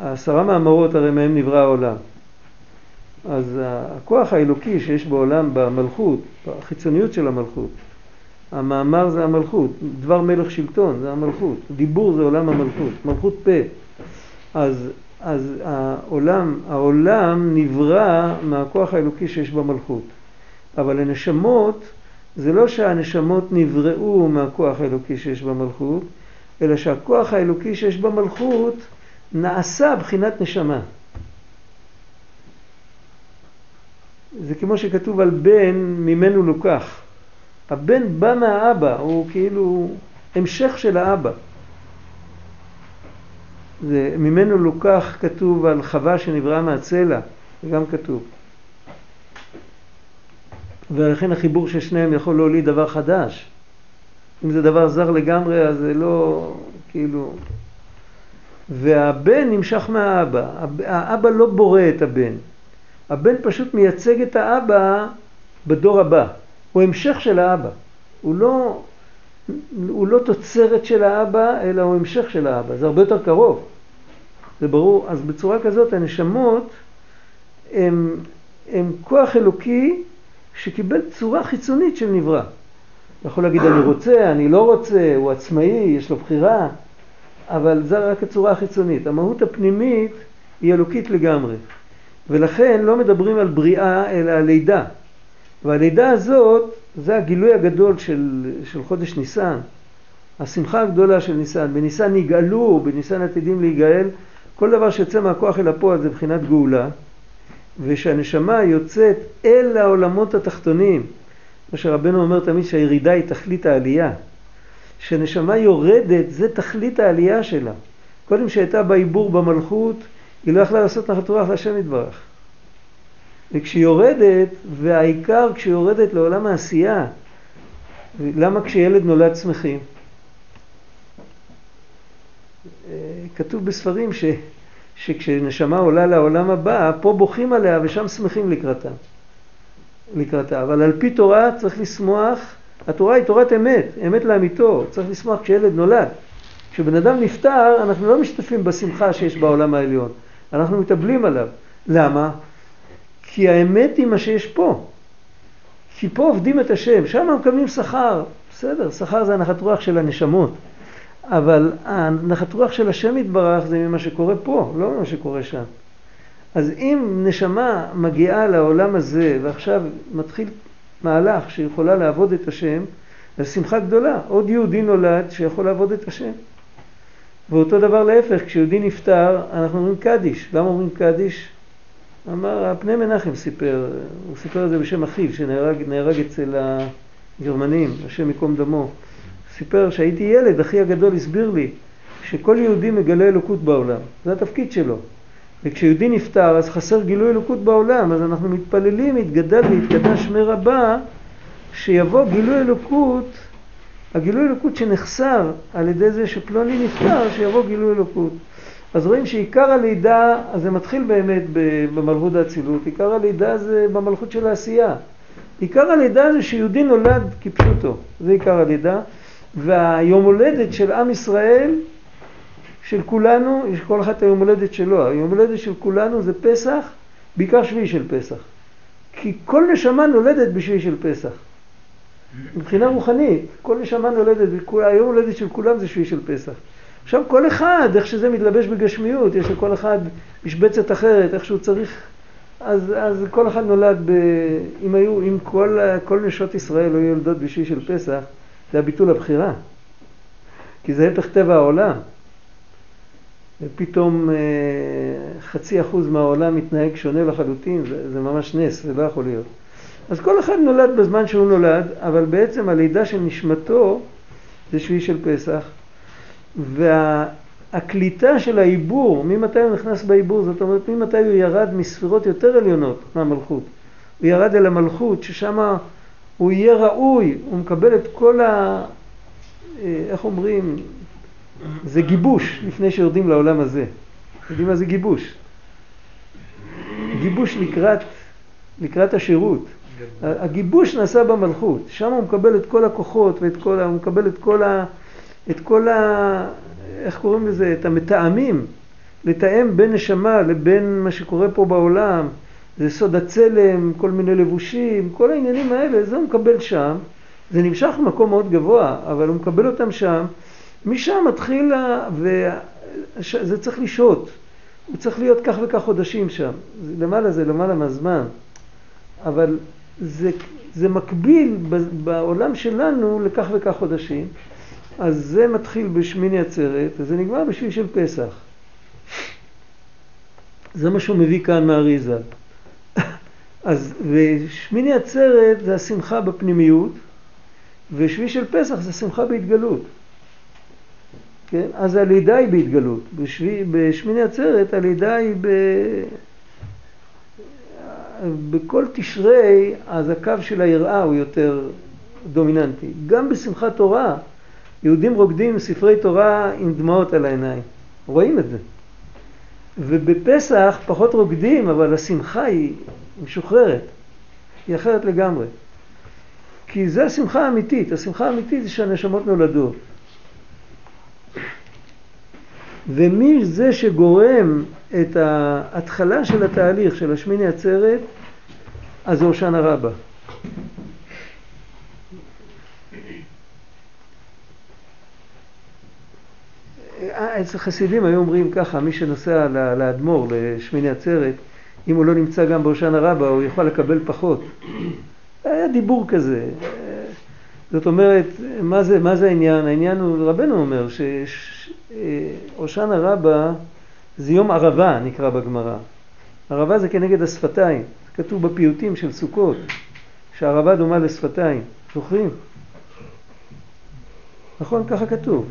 העשרה מאמרות הרי מהם נברא העולם. אז הכוח האלוקי שיש בעולם במלכות, בחיצוניות של המלכות, המאמר זה המלכות, דבר מלך שלטון זה המלכות, דיבור זה עולם המלכות, מלכות פה. אז, אז העולם, העולם נברא מהכוח האלוקי שיש במלכות. אבל הנשמות, זה לא שהנשמות נבראו מהכוח האלוקי שיש במלכות, אלא שהכוח האלוקי שיש במלכות נעשה בחינת נשמה. זה כמו שכתוב על בן ממנו לוקח. הבן בא מהאבא, הוא כאילו המשך של האבא. זה ממנו לוקח כתוב על חווה שנבראה מהצלע, זה גם כתוב. ולכן החיבור של שניהם יכול להוליד דבר חדש. אם זה דבר זר לגמרי, אז זה לא, כאילו, והבן נמשך מהאבא. האבא לא בורא את הבן. הבן פשוט מייצג את האבא בדור הבא. הוא המשך של האבא. הוא לא, הוא לא תוצרת של האבא, אלא הוא המשך של האבא. זה הרבה יותר קרוב. זה ברור. אז בצורה כזאת הנשמות הם, הם כוח אלוקי שקיבל צורה חיצונית של נברא. יכול להגיד אני רוצה, אני לא רוצה, הוא עצמאי, יש לו בחירה. אבל זה רק הצורה החיצונית. המהות הפנימית היא אלוקית לגמרי. ולכן לא מדברים על בריאה אלא על לידה. והלידה הזאת זה הגילוי הגדול של, של חודש ניסן, השמחה הגדולה של ניסן. בניסן נגאלו, בניסן עתידים להיגאל, כל דבר שיוצא מהכוח אל הפועל זה מבחינת גאולה, ושהנשמה יוצאת אל העולמות התחתונים, מה שרבנו אומר תמיד שהירידה היא תכלית העלייה. כשנשמה יורדת זה תכלית העלייה שלה. קודם שהייתה בעיבור במלכות, היא לא יכלה לעשות נחת רוח להשם יתברך. וכשהיא יורדת, והעיקר כשהיא יורדת לעולם העשייה, למה כשילד נולד שמחים? אה, כתוב בספרים ש, שכשנשמה עולה לעולם הבא, פה בוכים עליה ושם שמחים לקראתה. לקראתה. אבל על פי תורה צריך לשמוח, התורה היא תורת אמת, אמת לאמיתו, צריך לשמוח כשילד נולד. כשבן אדם נפטר, אנחנו לא משתתפים בשמחה שיש בעולם העליון, אנחנו מתאבלים עליו. למה? כי האמת היא מה שיש פה. כי פה עובדים את השם, שם מקבלים שכר. בסדר, שכר זה הנחת רוח של הנשמות. אבל הנחת רוח של השם יתברך זה ממה שקורה פה, לא ממה שקורה שם. אז אם נשמה מגיעה לעולם הזה ועכשיו מתחיל מהלך שיכולה לעבוד את השם, אז שמחה גדולה. עוד יהודי נולד שיכול לעבוד את השם. ואותו דבר להפך, כשיהודי נפטר, אנחנו אומרים קדיש. למה אומרים קדיש? אמר, הפני מנחם סיפר, הוא סיפר את זה בשם אחיו שנהרג אצל הגרמנים, השם ייקום דמו. סיפר שהייתי ילד, אחי הגדול הסביר לי שכל יהודי מגלה אלוקות בעולם, זה התפקיד שלו. וכשיהודי נפטר אז חסר גילוי אלוקות בעולם, אז אנחנו מתפללים, יתגדל ויתקדש שמי רבה, שיבוא גילוי אלוקות, הגילוי אלוקות שנחסר על ידי זה שפלוני נפטר, שיבוא גילוי אלוקות. אז רואים שעיקר הלידה, אז זה מתחיל באמת במלכות האצילות, עיקר הלידה זה במלכות של העשייה. עיקר הלידה זה שיהודי נולד כפשוטו, זה עיקר הלידה. והיום הולדת של עם ישראל, של כולנו, יש כל אחד היום הולדת שלו, היום הולדת של כולנו זה פסח, בעיקר שביעי של פסח. כי כל נשמה נולדת בשביעי של פסח. מבחינה רוחנית, כל נשמה נולדת, היום הולדת של כולם זה שביעי של פסח. עכשיו כל אחד, איך שזה מתלבש בגשמיות, יש לכל אחד משבצת אחרת, איך שהוא צריך, אז, אז כל אחד נולד, ב, אם היו, אם כל, כל נשות ישראל היו יולדות בשביעי של פסח, זה הביטול הבחירה. כי זה הפך טבע העולם. ופתאום אה, חצי אחוז מהעולם מתנהג שונה לחלוטין, זה, זה ממש נס, זה לא יכול להיות. אז כל אחד נולד בזמן שהוא נולד, אבל בעצם הלידה של נשמתו זה שביעי של פסח. והקליטה של העיבור, ממתי הוא נכנס בעיבור, זאת אומרת ממתי הוא ירד מספירות יותר עליונות מהמלכות. הוא ירד אל המלכות, ששם הוא יהיה ראוי, הוא מקבל את כל ה... אה, איך אומרים? זה גיבוש לפני שיורדים לעולם הזה. יודעים מה זה גיבוש? גיבוש לקראת, לקראת השירות. הגיבוש נעשה במלכות, שם הוא מקבל את כל הכוחות ואת כל ה... הוא מקבל את כל ה... את כל ה... איך קוראים לזה? את המתאמים, לתאם בין נשמה לבין מה שקורה פה בעולם, זה סוד הצלם, כל מיני לבושים, כל העניינים האלה, זה הוא מקבל שם. זה נמשך במקום מאוד גבוה, אבל הוא מקבל אותם שם. משם מתחיל, וזה צריך לשהות. הוא צריך להיות כך וכך חודשים שם. למעלה זה למעלה מהזמן. אבל זה, זה מקביל בעולם שלנו לכך וכך חודשים. אז זה מתחיל בשמיני עצרת, וזה נגמר בשביל של פסח. זה מה שהוא מביא כאן מהאריזה. <laughs> אז ושמיני עצרת זה השמחה בפנימיות, ושביעי של פסח זה שמחה בהתגלות. כן? אז הלידה היא בהתגלות. בשבי, בשמיני עצרת הלידה היא ב... בכל תשרי, אז הקו של היראה הוא יותר דומיננטי. גם בשמחת תורה, יהודים רוקדים ספרי תורה עם דמעות על העיניים. רואים את זה. ובפסח פחות רוקדים, אבל השמחה היא משוחררת. היא אחרת לגמרי. כי זה השמחה האמיתית. השמחה האמיתית זה שהנשמות נולדות. ומי זה שגורם את ההתחלה של התהליך של השמיני עצרת, אז זה הושענא רבה. אצל חסידים היו אומרים ככה, מי שנוסע לאדמו"ר, לשמיני עצרת, אם הוא לא נמצא גם בהושענא רבה הוא יכול לקבל פחות. <clears throat> היה דיבור כזה. זאת אומרת, מה זה, מה זה העניין? העניין הוא, רבנו אומר, שהושענא רבה זה יום ערבה נקרא בגמרא. ערבה זה כנגד השפתיים, זה כתוב בפיוטים של סוכות, שערבה דומה לשפתיים, זוכרים? נכון? ככה כתוב.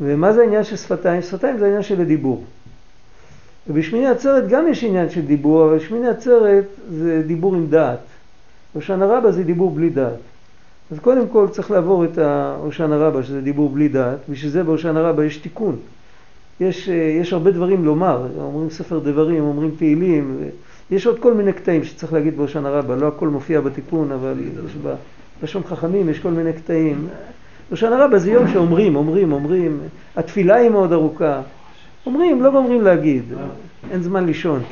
ומה זה העניין של שפתיים? שפתיים זה העניין של הדיבור. ובשמיני עצרת גם יש עניין של דיבור, אבל בשמיני עצרת זה דיבור עם דעת. הושענא רבה זה דיבור בלי דעת. אז קודם כל צריך לעבור את ההושענא רבה, שזה דיבור בלי דעת, בשביל זה בהושענא רבה יש תיקון. יש, יש הרבה דברים לומר, אומרים ספר דברים, אומרים תהילים, יש עוד כל מיני קטעים שצריך להגיד בהושענא רבה, לא הכל מופיע בתיקון, אבל יש בלשון חכמים יש כל מיני קטעים. הושענא רבה זה יום שאומרים, אומרים, אומרים, התפילה היא מאוד ארוכה, אומרים, לא גומרים להגיד, אין זמן לישון.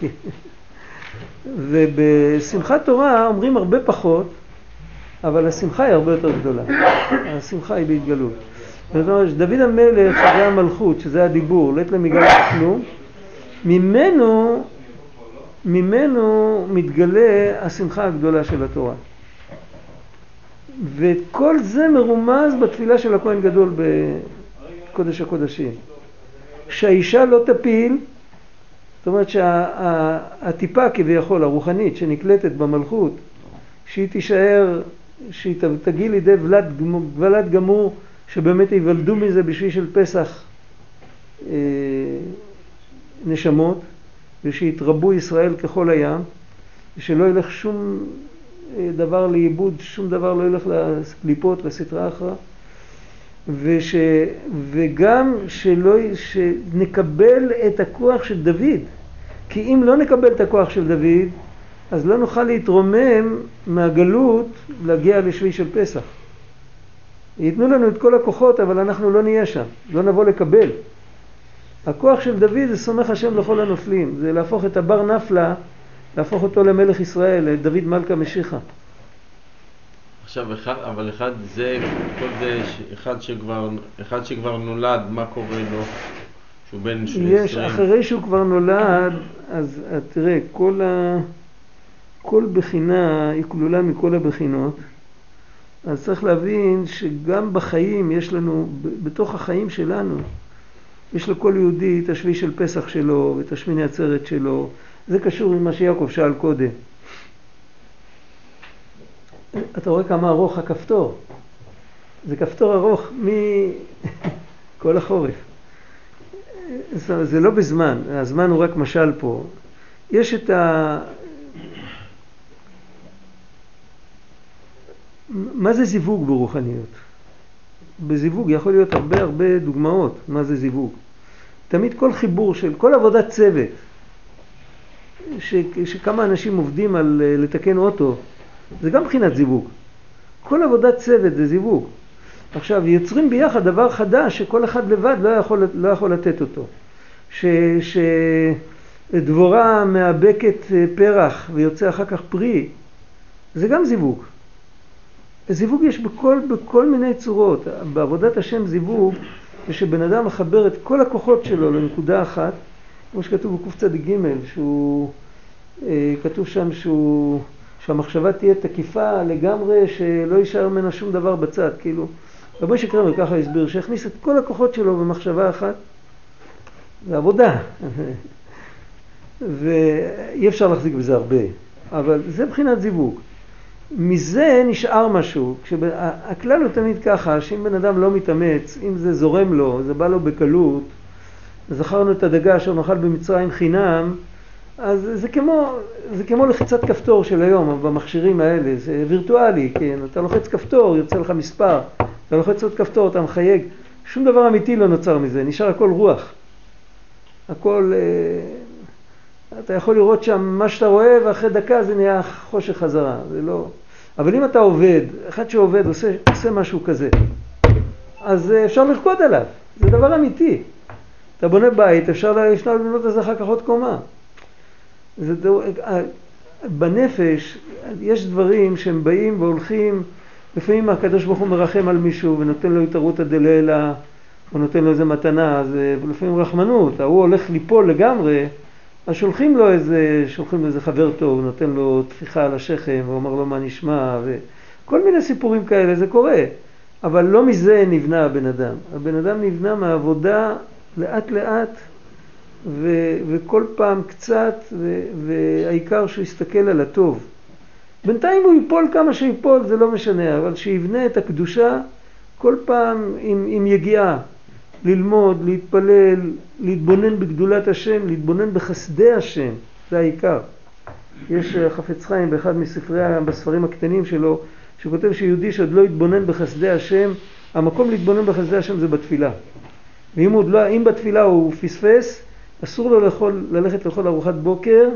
ובשמחת תורה אומרים הרבה פחות, אבל השמחה היא הרבה יותר גדולה. השמחה היא בהתגלות. זאת אומרת, דוד המלך, שזה המלכות, שזה הדיבור, לית למיגל כלום, ממנו, ממנו מתגלה השמחה הגדולה של התורה. וכל זה מרומז בתפילה של הכהן גדול בקודש הקודשים. שהאישה לא תפיל, זאת אומרת שהטיפה כביכול, הרוחנית, שנקלטת במלכות, שהיא תישאר, שהיא תגיע לידי ולד גמור, שבאמת ייוולדו מזה בשביל של פסח אה, נשמות, ושיתרבו ישראל ככל הים, ושלא ילך שום דבר לאיבוד, שום דבר לא ילך לקליפות, לסטרה אחרא. וש, וגם שלא, שנקבל את הכוח של דוד. כי אם לא נקבל את הכוח של דוד, אז לא נוכל להתרומם מהגלות להגיע לשבי של פסח. ייתנו לנו את כל הכוחות, אבל אנחנו לא נהיה שם, לא נבוא לקבל. הכוח של דוד זה סומך השם לכל הנופלים, זה להפוך את הבר נפלה, להפוך אותו למלך ישראל, את דוד מלכה משיחה. עכשיו, אחד, אבל אחד זה, כל זה, אחד שכבר, אחד שכבר נולד, מה קורה לו? שהוא בן 20? יש, אחרי שהוא כבר נולד, אז תראה, כל, ה, כל בחינה היא כלולה מכל הבחינות. אז צריך להבין שגם בחיים יש לנו, בתוך החיים שלנו, יש לכל יהודי את השביעי של פסח שלו ואת השמיני עצרת שלו. זה קשור עם מה שיעקב שאל קודם. אתה רואה כמה ארוך הכפתור. זה כפתור ארוך מכל החורף. זה לא בזמן, הזמן הוא רק משל פה. יש את ה... מה זה זיווג ברוחניות? בזיווג יכול להיות הרבה הרבה דוגמאות מה זה זיווג. תמיד כל חיבור של, כל עבודת צוות, ש, שכמה אנשים עובדים על אה, לתקן אוטו, זה גם מבחינת זיווג. כל עבודת צוות זה זיווג. עכשיו, יוצרים ביחד דבר חדש שכל אחד לבד לא יכול, לא יכול לתת אותו. ש, שדבורה מאבקת אה, פרח ויוצא אחר כך פרי, זה גם זיווג. זיווג יש בכל, בכל מיני צורות. בעבודת השם זיווג זה שבן אדם מחבר את כל הכוחות שלו לנקודה אחת, כמו שכתוב בקצ"ג, שהוא, אה, כתוב שם שהוא, שהמחשבה תהיה תקיפה לגמרי, שלא יישאר ממנה שום דבר בצד, כאילו, רבי משה קרמר ככה הסביר, שהכניס את כל הכוחות שלו במחשבה אחת, זה עבודה, <laughs> ואי אפשר להחזיק בזה הרבה, אבל זה מבחינת זיווג. מזה נשאר משהו. הכלל הוא תמיד ככה, שאם בן אדם לא מתאמץ, אם זה זורם לו, זה בא לו בקלות, זכרנו את הדגה אשר נאכל במצרים חינם, אז זה כמו, זה כמו לחיצת כפתור של היום במכשירים האלה, זה וירטואלי, כן, אתה לוחץ כפתור, יוצא לך מספר, אתה לוחץ עוד כפתור, אתה מחייג, שום דבר אמיתי לא נוצר מזה, נשאר הכל רוח. הכל, אה, אתה יכול לראות שם מה שאתה רואה ואחרי דקה זה נהיה חושך חזרה, זה לא... אבל אם אתה עובד, אחד שעובד עושה, עושה משהו כזה, אז אה, אפשר לרקוד עליו, זה דבר אמיתי. אתה בונה בית, אפשר, אפשר לבנות לזה אחר כך עוד קומה. זה אה, בנפש יש דברים שהם באים והולכים, לפעמים הקדוש ברוך הוא מרחם על מישהו ונותן לו התערותא דלילה, או נותן לו איזה מתנה, אז אה, לפעמים רחמנות, ההוא הולך ליפול לגמרי, אז שולחים לו איזה, שולחים לו איזה חבר טוב, נותן לו טפיחה על השכם ואומר לו מה נשמע וכל מיני סיפורים כאלה, זה קורה. אבל לא מזה נבנה הבן אדם. הבן אדם נבנה מעבודה לאט לאט ו- וכל פעם קצת, ו- והעיקר שהוא יסתכל על הטוב. בינתיים הוא ייפול כמה שיפול, זה לא משנה, אבל שיבנה את הקדושה כל פעם עם, עם יגיעה, ללמוד, להתפלל, להתבונן בגדולת השם, להתבונן בחסדי השם, זה העיקר. יש אה, חפץ חיים באחד מספרי, בספרים הקטנים שלו, שכותב שיהודי שעוד לא התבונן בחסדי השם, המקום להתבונן בחסדי השם זה בתפילה. ואם עוד לא, אם בתפילה הוא פספס, אסור לו לאכול, ללכת לאכול ארוחת בוקר,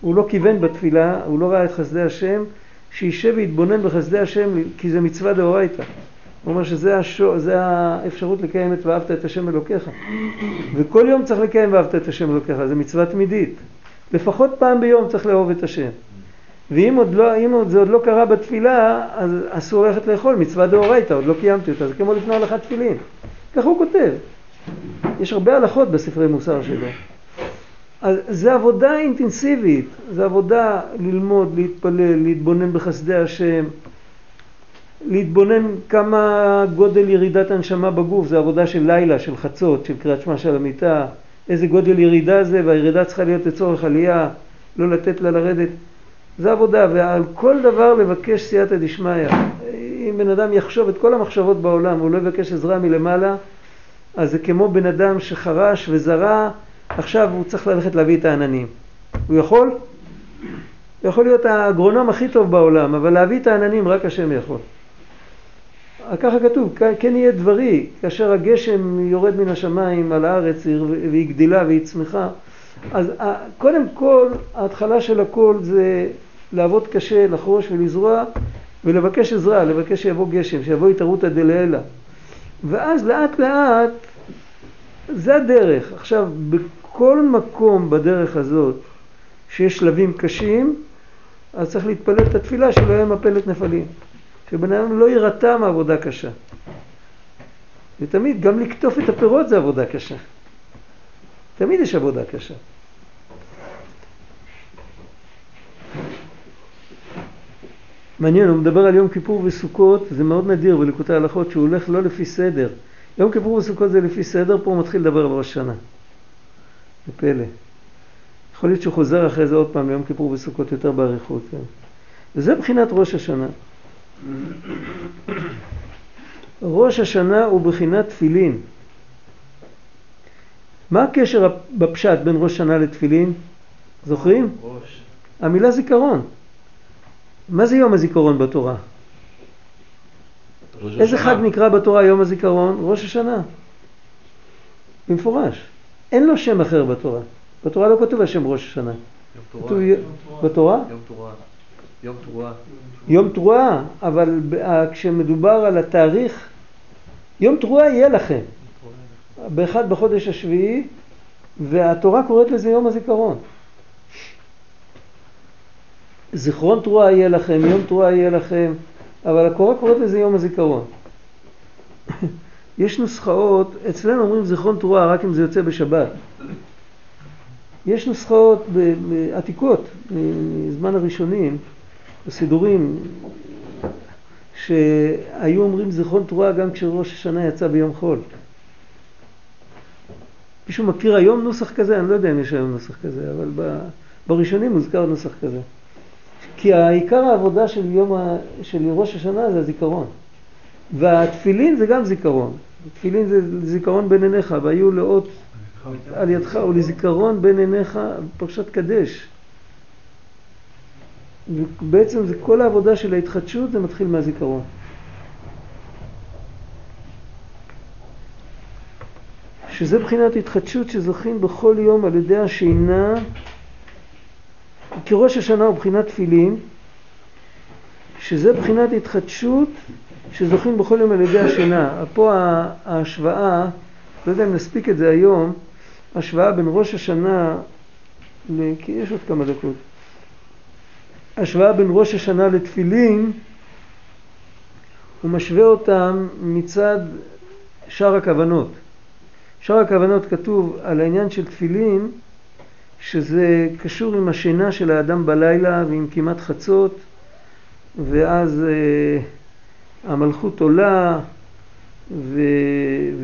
הוא לא כיוון בתפילה, הוא לא ראה את חסדי השם, שישב ויתבונן בחסדי השם, כי זה מצווה דאורייתא. הוא אומר שזה השו, זה האפשרות לקיים את ואהבת את השם אלוקיך. וכל יום צריך לקיים ואהבת את השם אלוקיך, זה מצווה תמידית. לפחות פעם ביום צריך לאהוב את השם. ואם עוד לא, עוד זה עוד לא קרה בתפילה, אז אסור ללכת לאכול, מצווה דאורייתא, עוד לא קיימתי אותה, זה כמו לפני הלכת תפילין. ככה הוא כותב. יש הרבה הלכות בספרי מוסר שלו. אז זה עבודה אינטנסיבית, זה עבודה ללמוד, להתפלל, להתבונן בחסדי השם, להתבונן כמה גודל ירידת הנשמה בגוף, זה עבודה של לילה, של חצות, של קריאת שמע של המיטה, איזה גודל ירידה זה, והירידה צריכה להיות לצורך עלייה, לא לתת לה לרדת. זה עבודה, ועל כל דבר לבקש סייעתא דשמיא. בן אדם יחשוב את כל המחשבות בעולם והוא לא יבקש עזרה מלמעלה, אז זה כמו בן אדם שחרש וזרע, עכשיו הוא צריך ללכת להביא את העננים. הוא יכול? הוא יכול להיות האגרונום הכי טוב בעולם, אבל להביא את העננים רק השם יכול. ככה כתוב, כן יהיה דברי, כאשר הגשם יורד מן השמיים על הארץ והיא גדילה והיא צמיחה. אז קודם כל, ההתחלה של הכל זה לעבוד קשה, לחרוש ולזרוע ולבקש עזרה, לבקש שיבוא גשם, שיבוא התערותא דלעילא. ואז לאט לאט זה הדרך. עכשיו, בכל מקום בדרך הזאת שיש שלבים קשים, אז צריך להתפלל את התפילה שלא יהיה מפלת נפלים. שבן אדם לא יירתע מעבודה קשה. ותמיד גם לקטוף את הפירות זה עבודה קשה. תמיד יש עבודה קשה. מעניין, הוא מדבר על יום כיפור וסוכות, זה מאוד נדיר בליקוטי ההלכות שהוא הולך לא לפי סדר. יום כיפור וסוכות זה לפי סדר, פה הוא מתחיל לדבר על ראש שנה. זה פלא. יכול להיות שהוא חוזר אחרי זה עוד פעם ליום כיפור וסוכות יותר באריכות. כן. וזה מבחינת ראש השנה. ראש השנה הוא בחינת תפילין. מה הקשר בפשט בין ראש שנה לתפילין? זוכרים? ראש. המילה זיכרון. מה זה יום הזיכרון בתורה? איזה השנה. חג נקרא בתורה יום הזיכרון? ראש השנה. במפורש. אין לו שם אחר בתורה. בתורה לא כתוב השם ראש השנה. יום תורה. בתורה? יום תורה. יום תרועה. יום תרועה, אבל כשמדובר על התאריך, יום תרועה יהיה לכם. באחד בחודש השביעי, והתורה קוראת לזה יום הזיכרון. זיכרון תרועה יהיה לכם, יום תרועה יהיה לכם, אבל התורה קוראת לזה יום הזיכרון. <laughs> יש נוסחאות, אצלנו אומרים זיכרון תרועה רק אם זה יוצא בשבת. יש נוסחאות עתיקות מזמן הראשונים, בסידורים, שהיו אומרים זיכרון תרועה גם כשראש השנה יצא ביום חול. מישהו מכיר היום נוסח כזה? אני לא יודע אם יש היום נוסח כזה, אבל בראשונים מוזכר נוסח כזה. כי העיקר העבודה של יום ה... של ראש השנה זה הזיכרון. והתפילין זה גם זיכרון. תפילין זה זיכרון בין עיניך, והיו לאות על ידך ולזיכרון בין עיניך פרשת קדש. ובעצם זה כל העבודה של ההתחדשות זה מתחיל מהזיכרון. שזה בחינת התחדשות שזוכים בכל יום על ידי השינה כי ראש השנה הוא בחינת תפילין, שזה בחינת התחדשות שזוכים בכל יום על ידי השינה. פה ההשוואה, לא יודע אם נספיק את זה היום, השוואה בין ראש השנה, כי יש עוד כמה דקות, השוואה בין ראש השנה לתפילין, הוא משווה אותם מצד שאר הכוונות. שאר הכוונות כתוב על העניין של תפילין, שזה קשור עם השינה של האדם בלילה ועם כמעט חצות, ואז אה, המלכות עולה ו...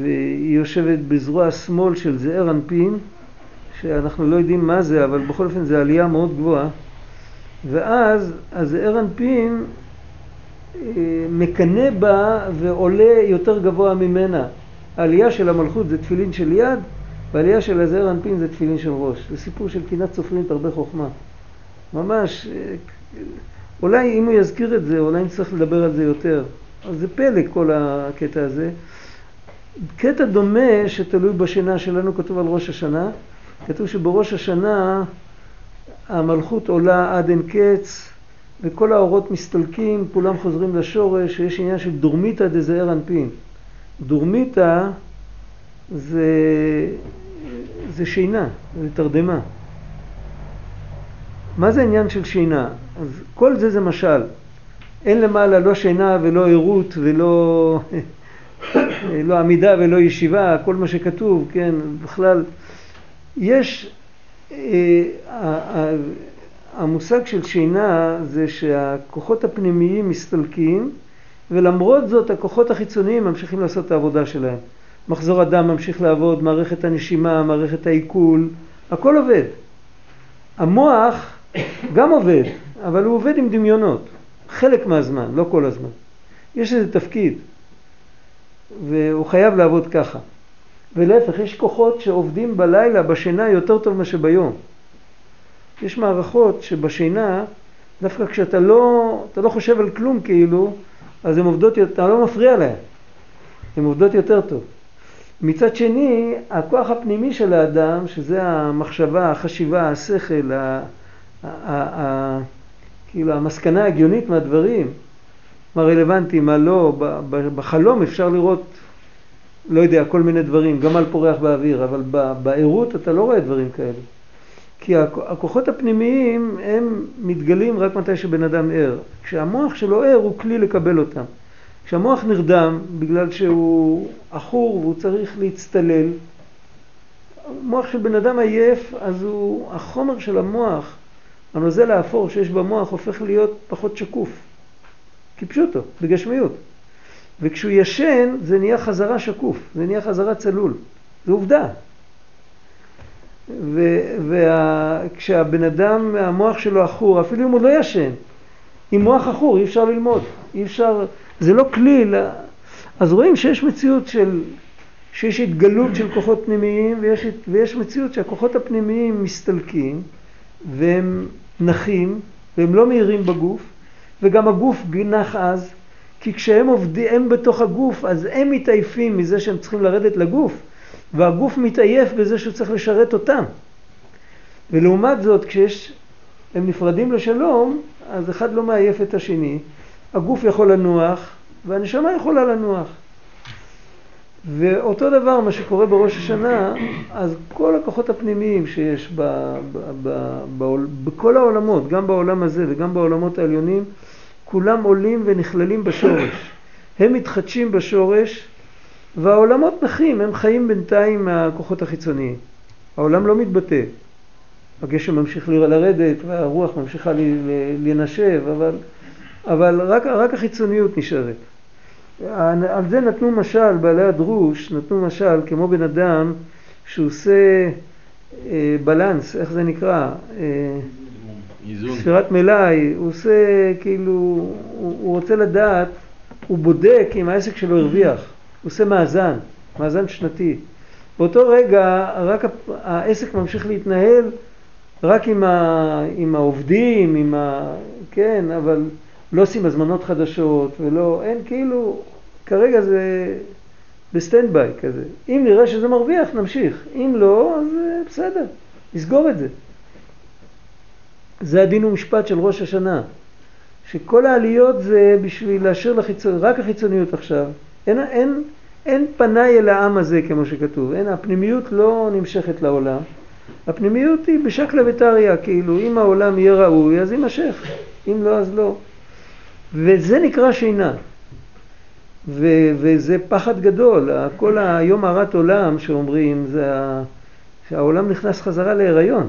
והיא יושבת בזרוע שמאל של זעיר אנפין, שאנחנו לא יודעים מה זה, אבל בכל אופן זו עלייה מאוד גבוהה, ואז הזעיר אנפין אה, מקנא בה ועולה יותר גבוה ממנה. העלייה של המלכות זה תפילין של יד, והעלייה של הזעיר אנפין זה תפילין של ראש. זה סיפור של קנאת סופרים תרבה חוכמה. ממש, אה, אולי אם הוא יזכיר את זה, אולי נצטרך לדבר על זה יותר. אז זה פלא כל הקטע הזה. קטע דומה שתלוי בשינה שלנו, כתוב על ראש השנה. כתוב שבראש השנה המלכות עולה עד אין קץ וכל האורות מסתלקים, כולם חוזרים לשורש, יש עניין של דורמיתא דזעיר אנפין. דורמיתא זה, זה שינה, זה תרדמה. מה זה עניין של שינה? אז כל זה זה משל. אין למעלה לא שינה ולא ערות ולא לא עמידה ולא ישיבה, כל מה שכתוב, כן, בכלל, יש, אה, המושג של שינה זה שהכוחות הפנימיים מסתלקים ולמרות זאת הכוחות החיצוניים ממשיכים לעשות את העבודה שלהם. מחזור הדם ממשיך לעבוד, מערכת הנשימה, מערכת העיכול, הכל עובד. המוח גם עובד, אבל הוא עובד עם דמיונות, חלק מהזמן, לא כל הזמן. יש איזה תפקיד, והוא חייב לעבוד ככה. ולהפך, יש כוחות שעובדים בלילה, בשינה, יותר טוב מאשר ביום. יש מערכות שבשינה, דווקא כשאתה לא, לא חושב על כלום כאילו, אז הן עובדות, אתה לא מפריע להן, הן עובדות יותר טוב. מצד שני, הכוח הפנימי של האדם, שזה המחשבה, החשיבה, השכל, ה, ה, ה, כאילו המסקנה ההגיונית מהדברים, מה רלוונטי, מה לא, בחלום אפשר לראות, לא יודע, כל מיני דברים, גמל פורח באוויר, אבל בערות אתה לא רואה דברים כאלה. כי הכוחות הפנימיים הם מתגלים רק מתי שבן אדם ער. כשהמוח שלו ער הוא כלי לקבל אותם. כשהמוח נרדם בגלל שהוא עכור והוא צריך להצטלל, מוח של בן אדם עייף, אז הוא, החומר של המוח, הנוזל האפור שיש במוח הופך להיות פחות שקוף. כפשוטו, בגשמיות. וכשהוא ישן זה נהיה חזרה שקוף, זה נהיה חזרה צלול. זו עובדה. וכשהבן אדם, המוח שלו עכור, אפילו אם הוא לא ישן, עם מוח עכור אי אפשר ללמוד, אי אפשר, זה לא כלי, אז רואים שיש מציאות של, שיש התגלות של כוחות פנימיים ויש, ויש מציאות שהכוחות הפנימיים מסתלקים והם נחים והם לא מהירים בגוף וגם הגוף נח אז, כי כשהם עובדים, הם בתוך הגוף, אז הם מתעייפים מזה שהם צריכים לרדת לגוף, והגוף מתעייף בזה שהוא צריך לשרת אותם. ולעומת זאת, כשיש, הם נפרדים לשלום, אז אחד לא מעייף את השני, הגוף יכול לנוח, והנשמה יכולה לנוח. ואותו דבר מה שקורה בראש השנה, אז כל הכוחות הפנימיים שיש ב, ב, ב, ב, בכל העולמות, גם בעולם הזה וגם בעולמות העליונים, כולם עולים ונכללים בשורש. הם מתחדשים בשורש והעולמות נחים, הם חיים בינתיים מהכוחות החיצוניים. העולם לא מתבטא. הגשם ממשיך לרדת והרוח ממשיכה לנשב, אבל, אבל רק, רק החיצוניות נשארת. על זה נתנו משל, בעלי הדרוש, נתנו משל כמו בן אדם שהוא עושה אה, בלנס, איך זה נקרא? אה, איזון. ספירת מלאי, הוא עושה כאילו, הוא, הוא רוצה לדעת, הוא בודק אם העסק שלו הרוויח, הוא עושה מאזן, מאזן שנתי. באותו רגע רק העסק ממשיך להתנהל רק עם, ה, עם העובדים, עם ה... כן, אבל לא עושים הזמנות חדשות ולא, אין כאילו, כרגע זה ב stand by כזה. אם נראה שזה מרוויח, נמשיך. אם לא, אז בסדר, נסגור את זה. זה הדין ומשפט של ראש השנה. שכל העליות זה בשביל להשאיר לחיצוניות, רק החיצוניות עכשיו. אין, אין, אין פניי אל העם הזה כמו שכתוב, אין, הפנימיות לא נמשכת לעולם. הפנימיות היא בשקלא וטריא, כאילו אם העולם יהיה ראוי אז יימשך, אם לא אז לא. וזה נקרא שינה. ו- וזה פחד גדול, כל היום הרת עולם שאומרים, זה שהעולם נכנס חזרה להיריון.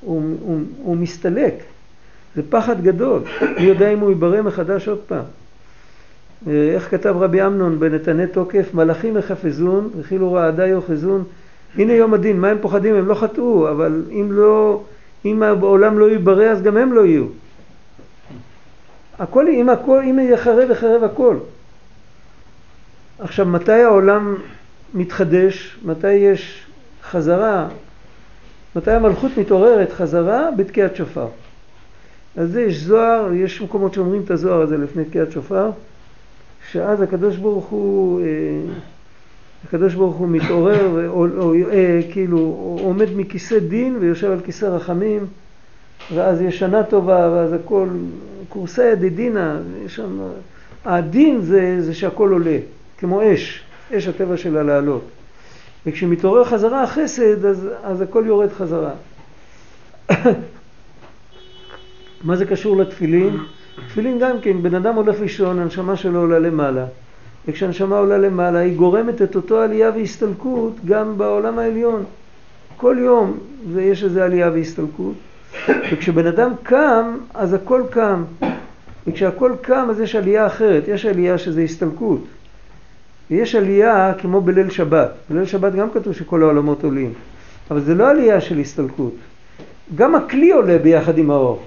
הוא, הוא, הוא מסתלק. זה פחד גדול. מי יודע אם הוא ייברא מחדש עוד פעם. אה, איך כתב רבי אמנון בנתני תוקף, מלאכים יחפזון וכאילו רעדה יאחזון. הנה יום הדין, מה הם פוחדים? הם לא חטאו, אבל אם לא, אם העולם לא ייברא אז גם הם לא יהיו. הכל, אם הכל, אם יחרב יחרב הכל. עכשיו, מתי העולם מתחדש? מתי יש חזרה? מתי המלכות מתעוררת חזרה? בתקיעת שופר. אז זה יש זוהר, יש מקומות שאומרים את הזוהר הזה לפני תקיעת שופר, שאז הקדוש ברוך הוא, אה, הקדוש ברוך הוא מתעורר, או, או, אה, כאילו עומד מכיסא דין ויושב על כיסא רחמים, ואז יש שנה טובה, ואז הכל, קורסי דדינא, שם, הדין זה, זה שהכל עולה, כמו אש, אש הטבע שלה לעלות. וכשמתעורר חזרה החסד, אז, אז הכל יורד חזרה. <coughs> מה זה קשור לתפילין? תפילין גם כן, בן אדם הולך לישון, הנשמה שלו עולה למעלה. וכשהנשמה עולה למעלה, היא גורמת את אותו עלייה והסתלקות גם בעולם העליון. כל יום יש איזו עלייה והסתלקות. וכשבן אדם קם, אז הכל קם. וכשהכל קם, אז יש עלייה אחרת. יש עלייה שזה הסתלקות. ויש עלייה כמו בליל שבת. בליל שבת גם כתוב שכל העולמות עולים. אבל זה לא עלייה של הסתלקות. גם הכלי עולה ביחד עם האור.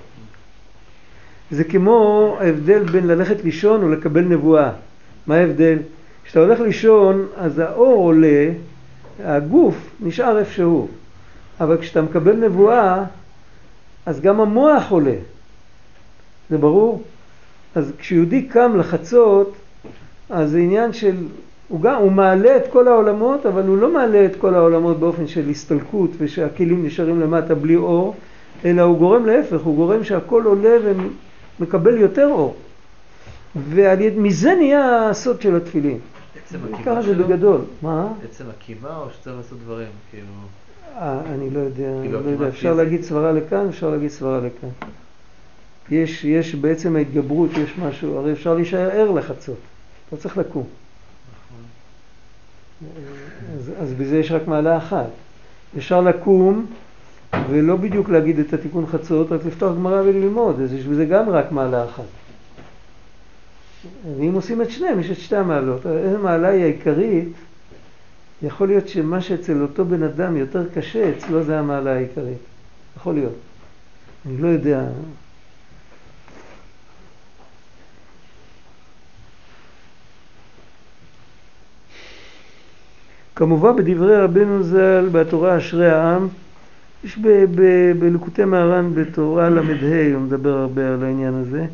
זה כמו ההבדל בין ללכת לישון ולקבל נבואה. מה ההבדל? כשאתה הולך לישון, אז האור עולה, הגוף נשאר איפה שהוא. אבל כשאתה מקבל נבואה, אז גם המוח עולה. זה ברור? אז כשיהודי קם לחצות, אז זה עניין של, הוא, גם, הוא מעלה את כל העולמות, אבל הוא לא מעלה את כל העולמות באופן של הסתלקות ושהכלים נשארים למטה בלי אור, אלא הוא גורם להפך, הוא גורם שהכל עולה ומקבל יותר אור. ומזה נהיה הסוד של התפילין. עצם הקיבה שלו? זה בגדול. מה? עצם הקיבה או שצריך לעשות דברים? כאילו... אה, אני לא יודע, כאילו לא יודע. אפשר להגיד סברה לכאן, אפשר להגיד סברה לכאן. יש, יש בעצם ההתגברות, יש משהו, הרי אפשר להישאר ער לחצות, לא צריך לקום. אז, אז בזה יש רק מעלה אחת. אפשר לקום ולא בדיוק להגיד את התיקון חצות, רק לפתוח גמרא וללמוד, אז יש בזה גם רק מעלה אחת. ואם עושים את שניהם, יש את שתי המעלות. איזה מעלה היא העיקרית? יכול להיות שמה שאצל אותו בן אדם יותר קשה, אצלו זה המעלה העיקרית. יכול להיות. אני לא יודע. כמובן בדברי רבנו ז"ל בתורה אשרי העם, יש בלקוטי מהר"ן בתורה ל"ה, הוא מדבר הרבה על העניין הזה,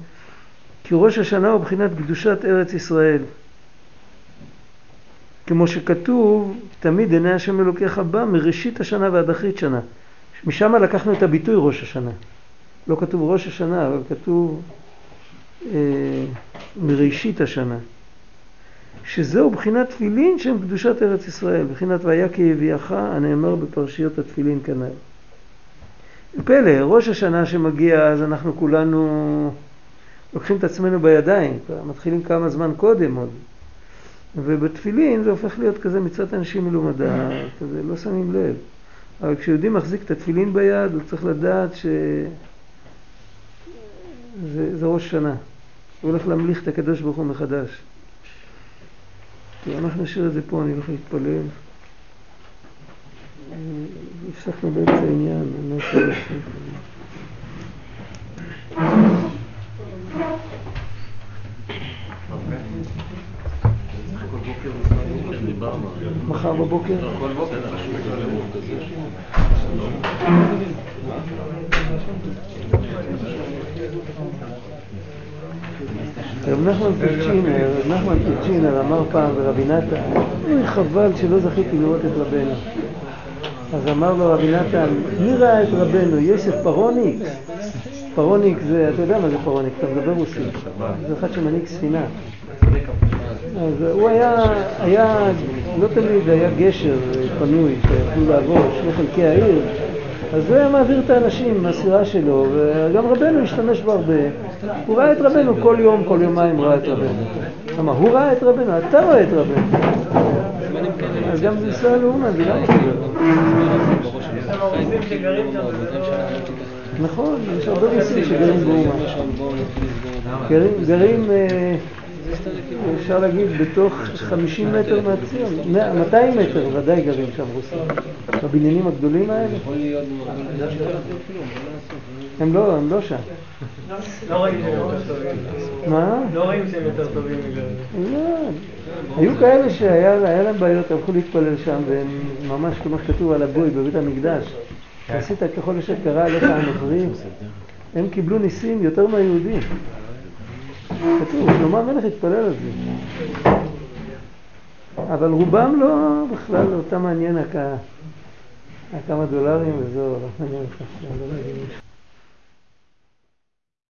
כי ראש השנה הוא בחינת קדושת ארץ ישראל. כמו שכתוב, תמיד עיני השם אלוקיך בא מראשית השנה ועד אחרית שנה. משם לקחנו את הביטוי ראש השנה. לא כתוב ראש השנה, אבל כתוב אה, מראשית השנה. שזהו בחינת תפילין שהם קדושת ארץ ישראל, בחינת והיה כיביאך הנאמר בפרשיות התפילין כנ"ל. פלא, ראש השנה שמגיע אז אנחנו כולנו לוקחים את עצמנו בידיים, מתחילים כמה זמן קודם עוד. ובתפילין זה הופך להיות כזה מצוות אנשים מלומדה, כזה לא שמים לב. אבל כשיהודי מחזיק את התפילין ביד, הוא צריך לדעת שזה ראש שנה. הוא הולך להמליך את הקדוש ברוך הוא מחדש. אנחנו נשאיר את זה פה, אני הולך להתפלל. הפסקנו באמצע העניין, אני לא רוצה להפסיק. מחר בבוקר? רב נחמן פיצ'ינר, נחמן פיצ'ינר אמר פעם ברבי נתן, אוי חבל שלא זכיתי לראות את רבנו. אז אמר לו רבי נתן, מי ראה את רבנו? יוסף פרוניק? פרוניק זה, אתה יודע מה זה פרוניק, אתה מדבר רוסית. זה אחד שמנהיג ספינה. אז הוא היה, היה, לא תמיד היה גשר פנוי שיכולו לעבור שני חלקי העיר, אז הוא היה מעביר את האנשים מהסירה שלו, וגם רבנו השתמש בו הרבה. הוא ראה את רבנו כל יום, כל יומיים ראה את רבנו. למה, הוא ראה את רבנו, אתה רואה את רבנו. אז גם זה לאומן, זה גם נכון, יש הרבה רוסים שגרים באומן. גרים, אה, אפשר להגיד, בתוך 50 מטר מהציון, 200 מטר ודאי גרים שם רוסים. בבניינים הגדולים האלה. הם לא, הם לא שם. לא רואים שהם יותר טובים. מה? לא רואים שהם יותר טובים מגרים. לא. היו כאלה שהיה להם בעיות, הלכו להתפלל שם, והם ממש, כמו שכתוב על הגוי בבית המקדש, עשית ככל אשר קרא עליך הנוכרים, הם קיבלו ניסים יותר מהיהודים. כתוב, שלמה המלך התפלל על זה. אבל רובם לא, בכלל אותם מעניין הכמה דולרים וזהו, לא מעניין אותך.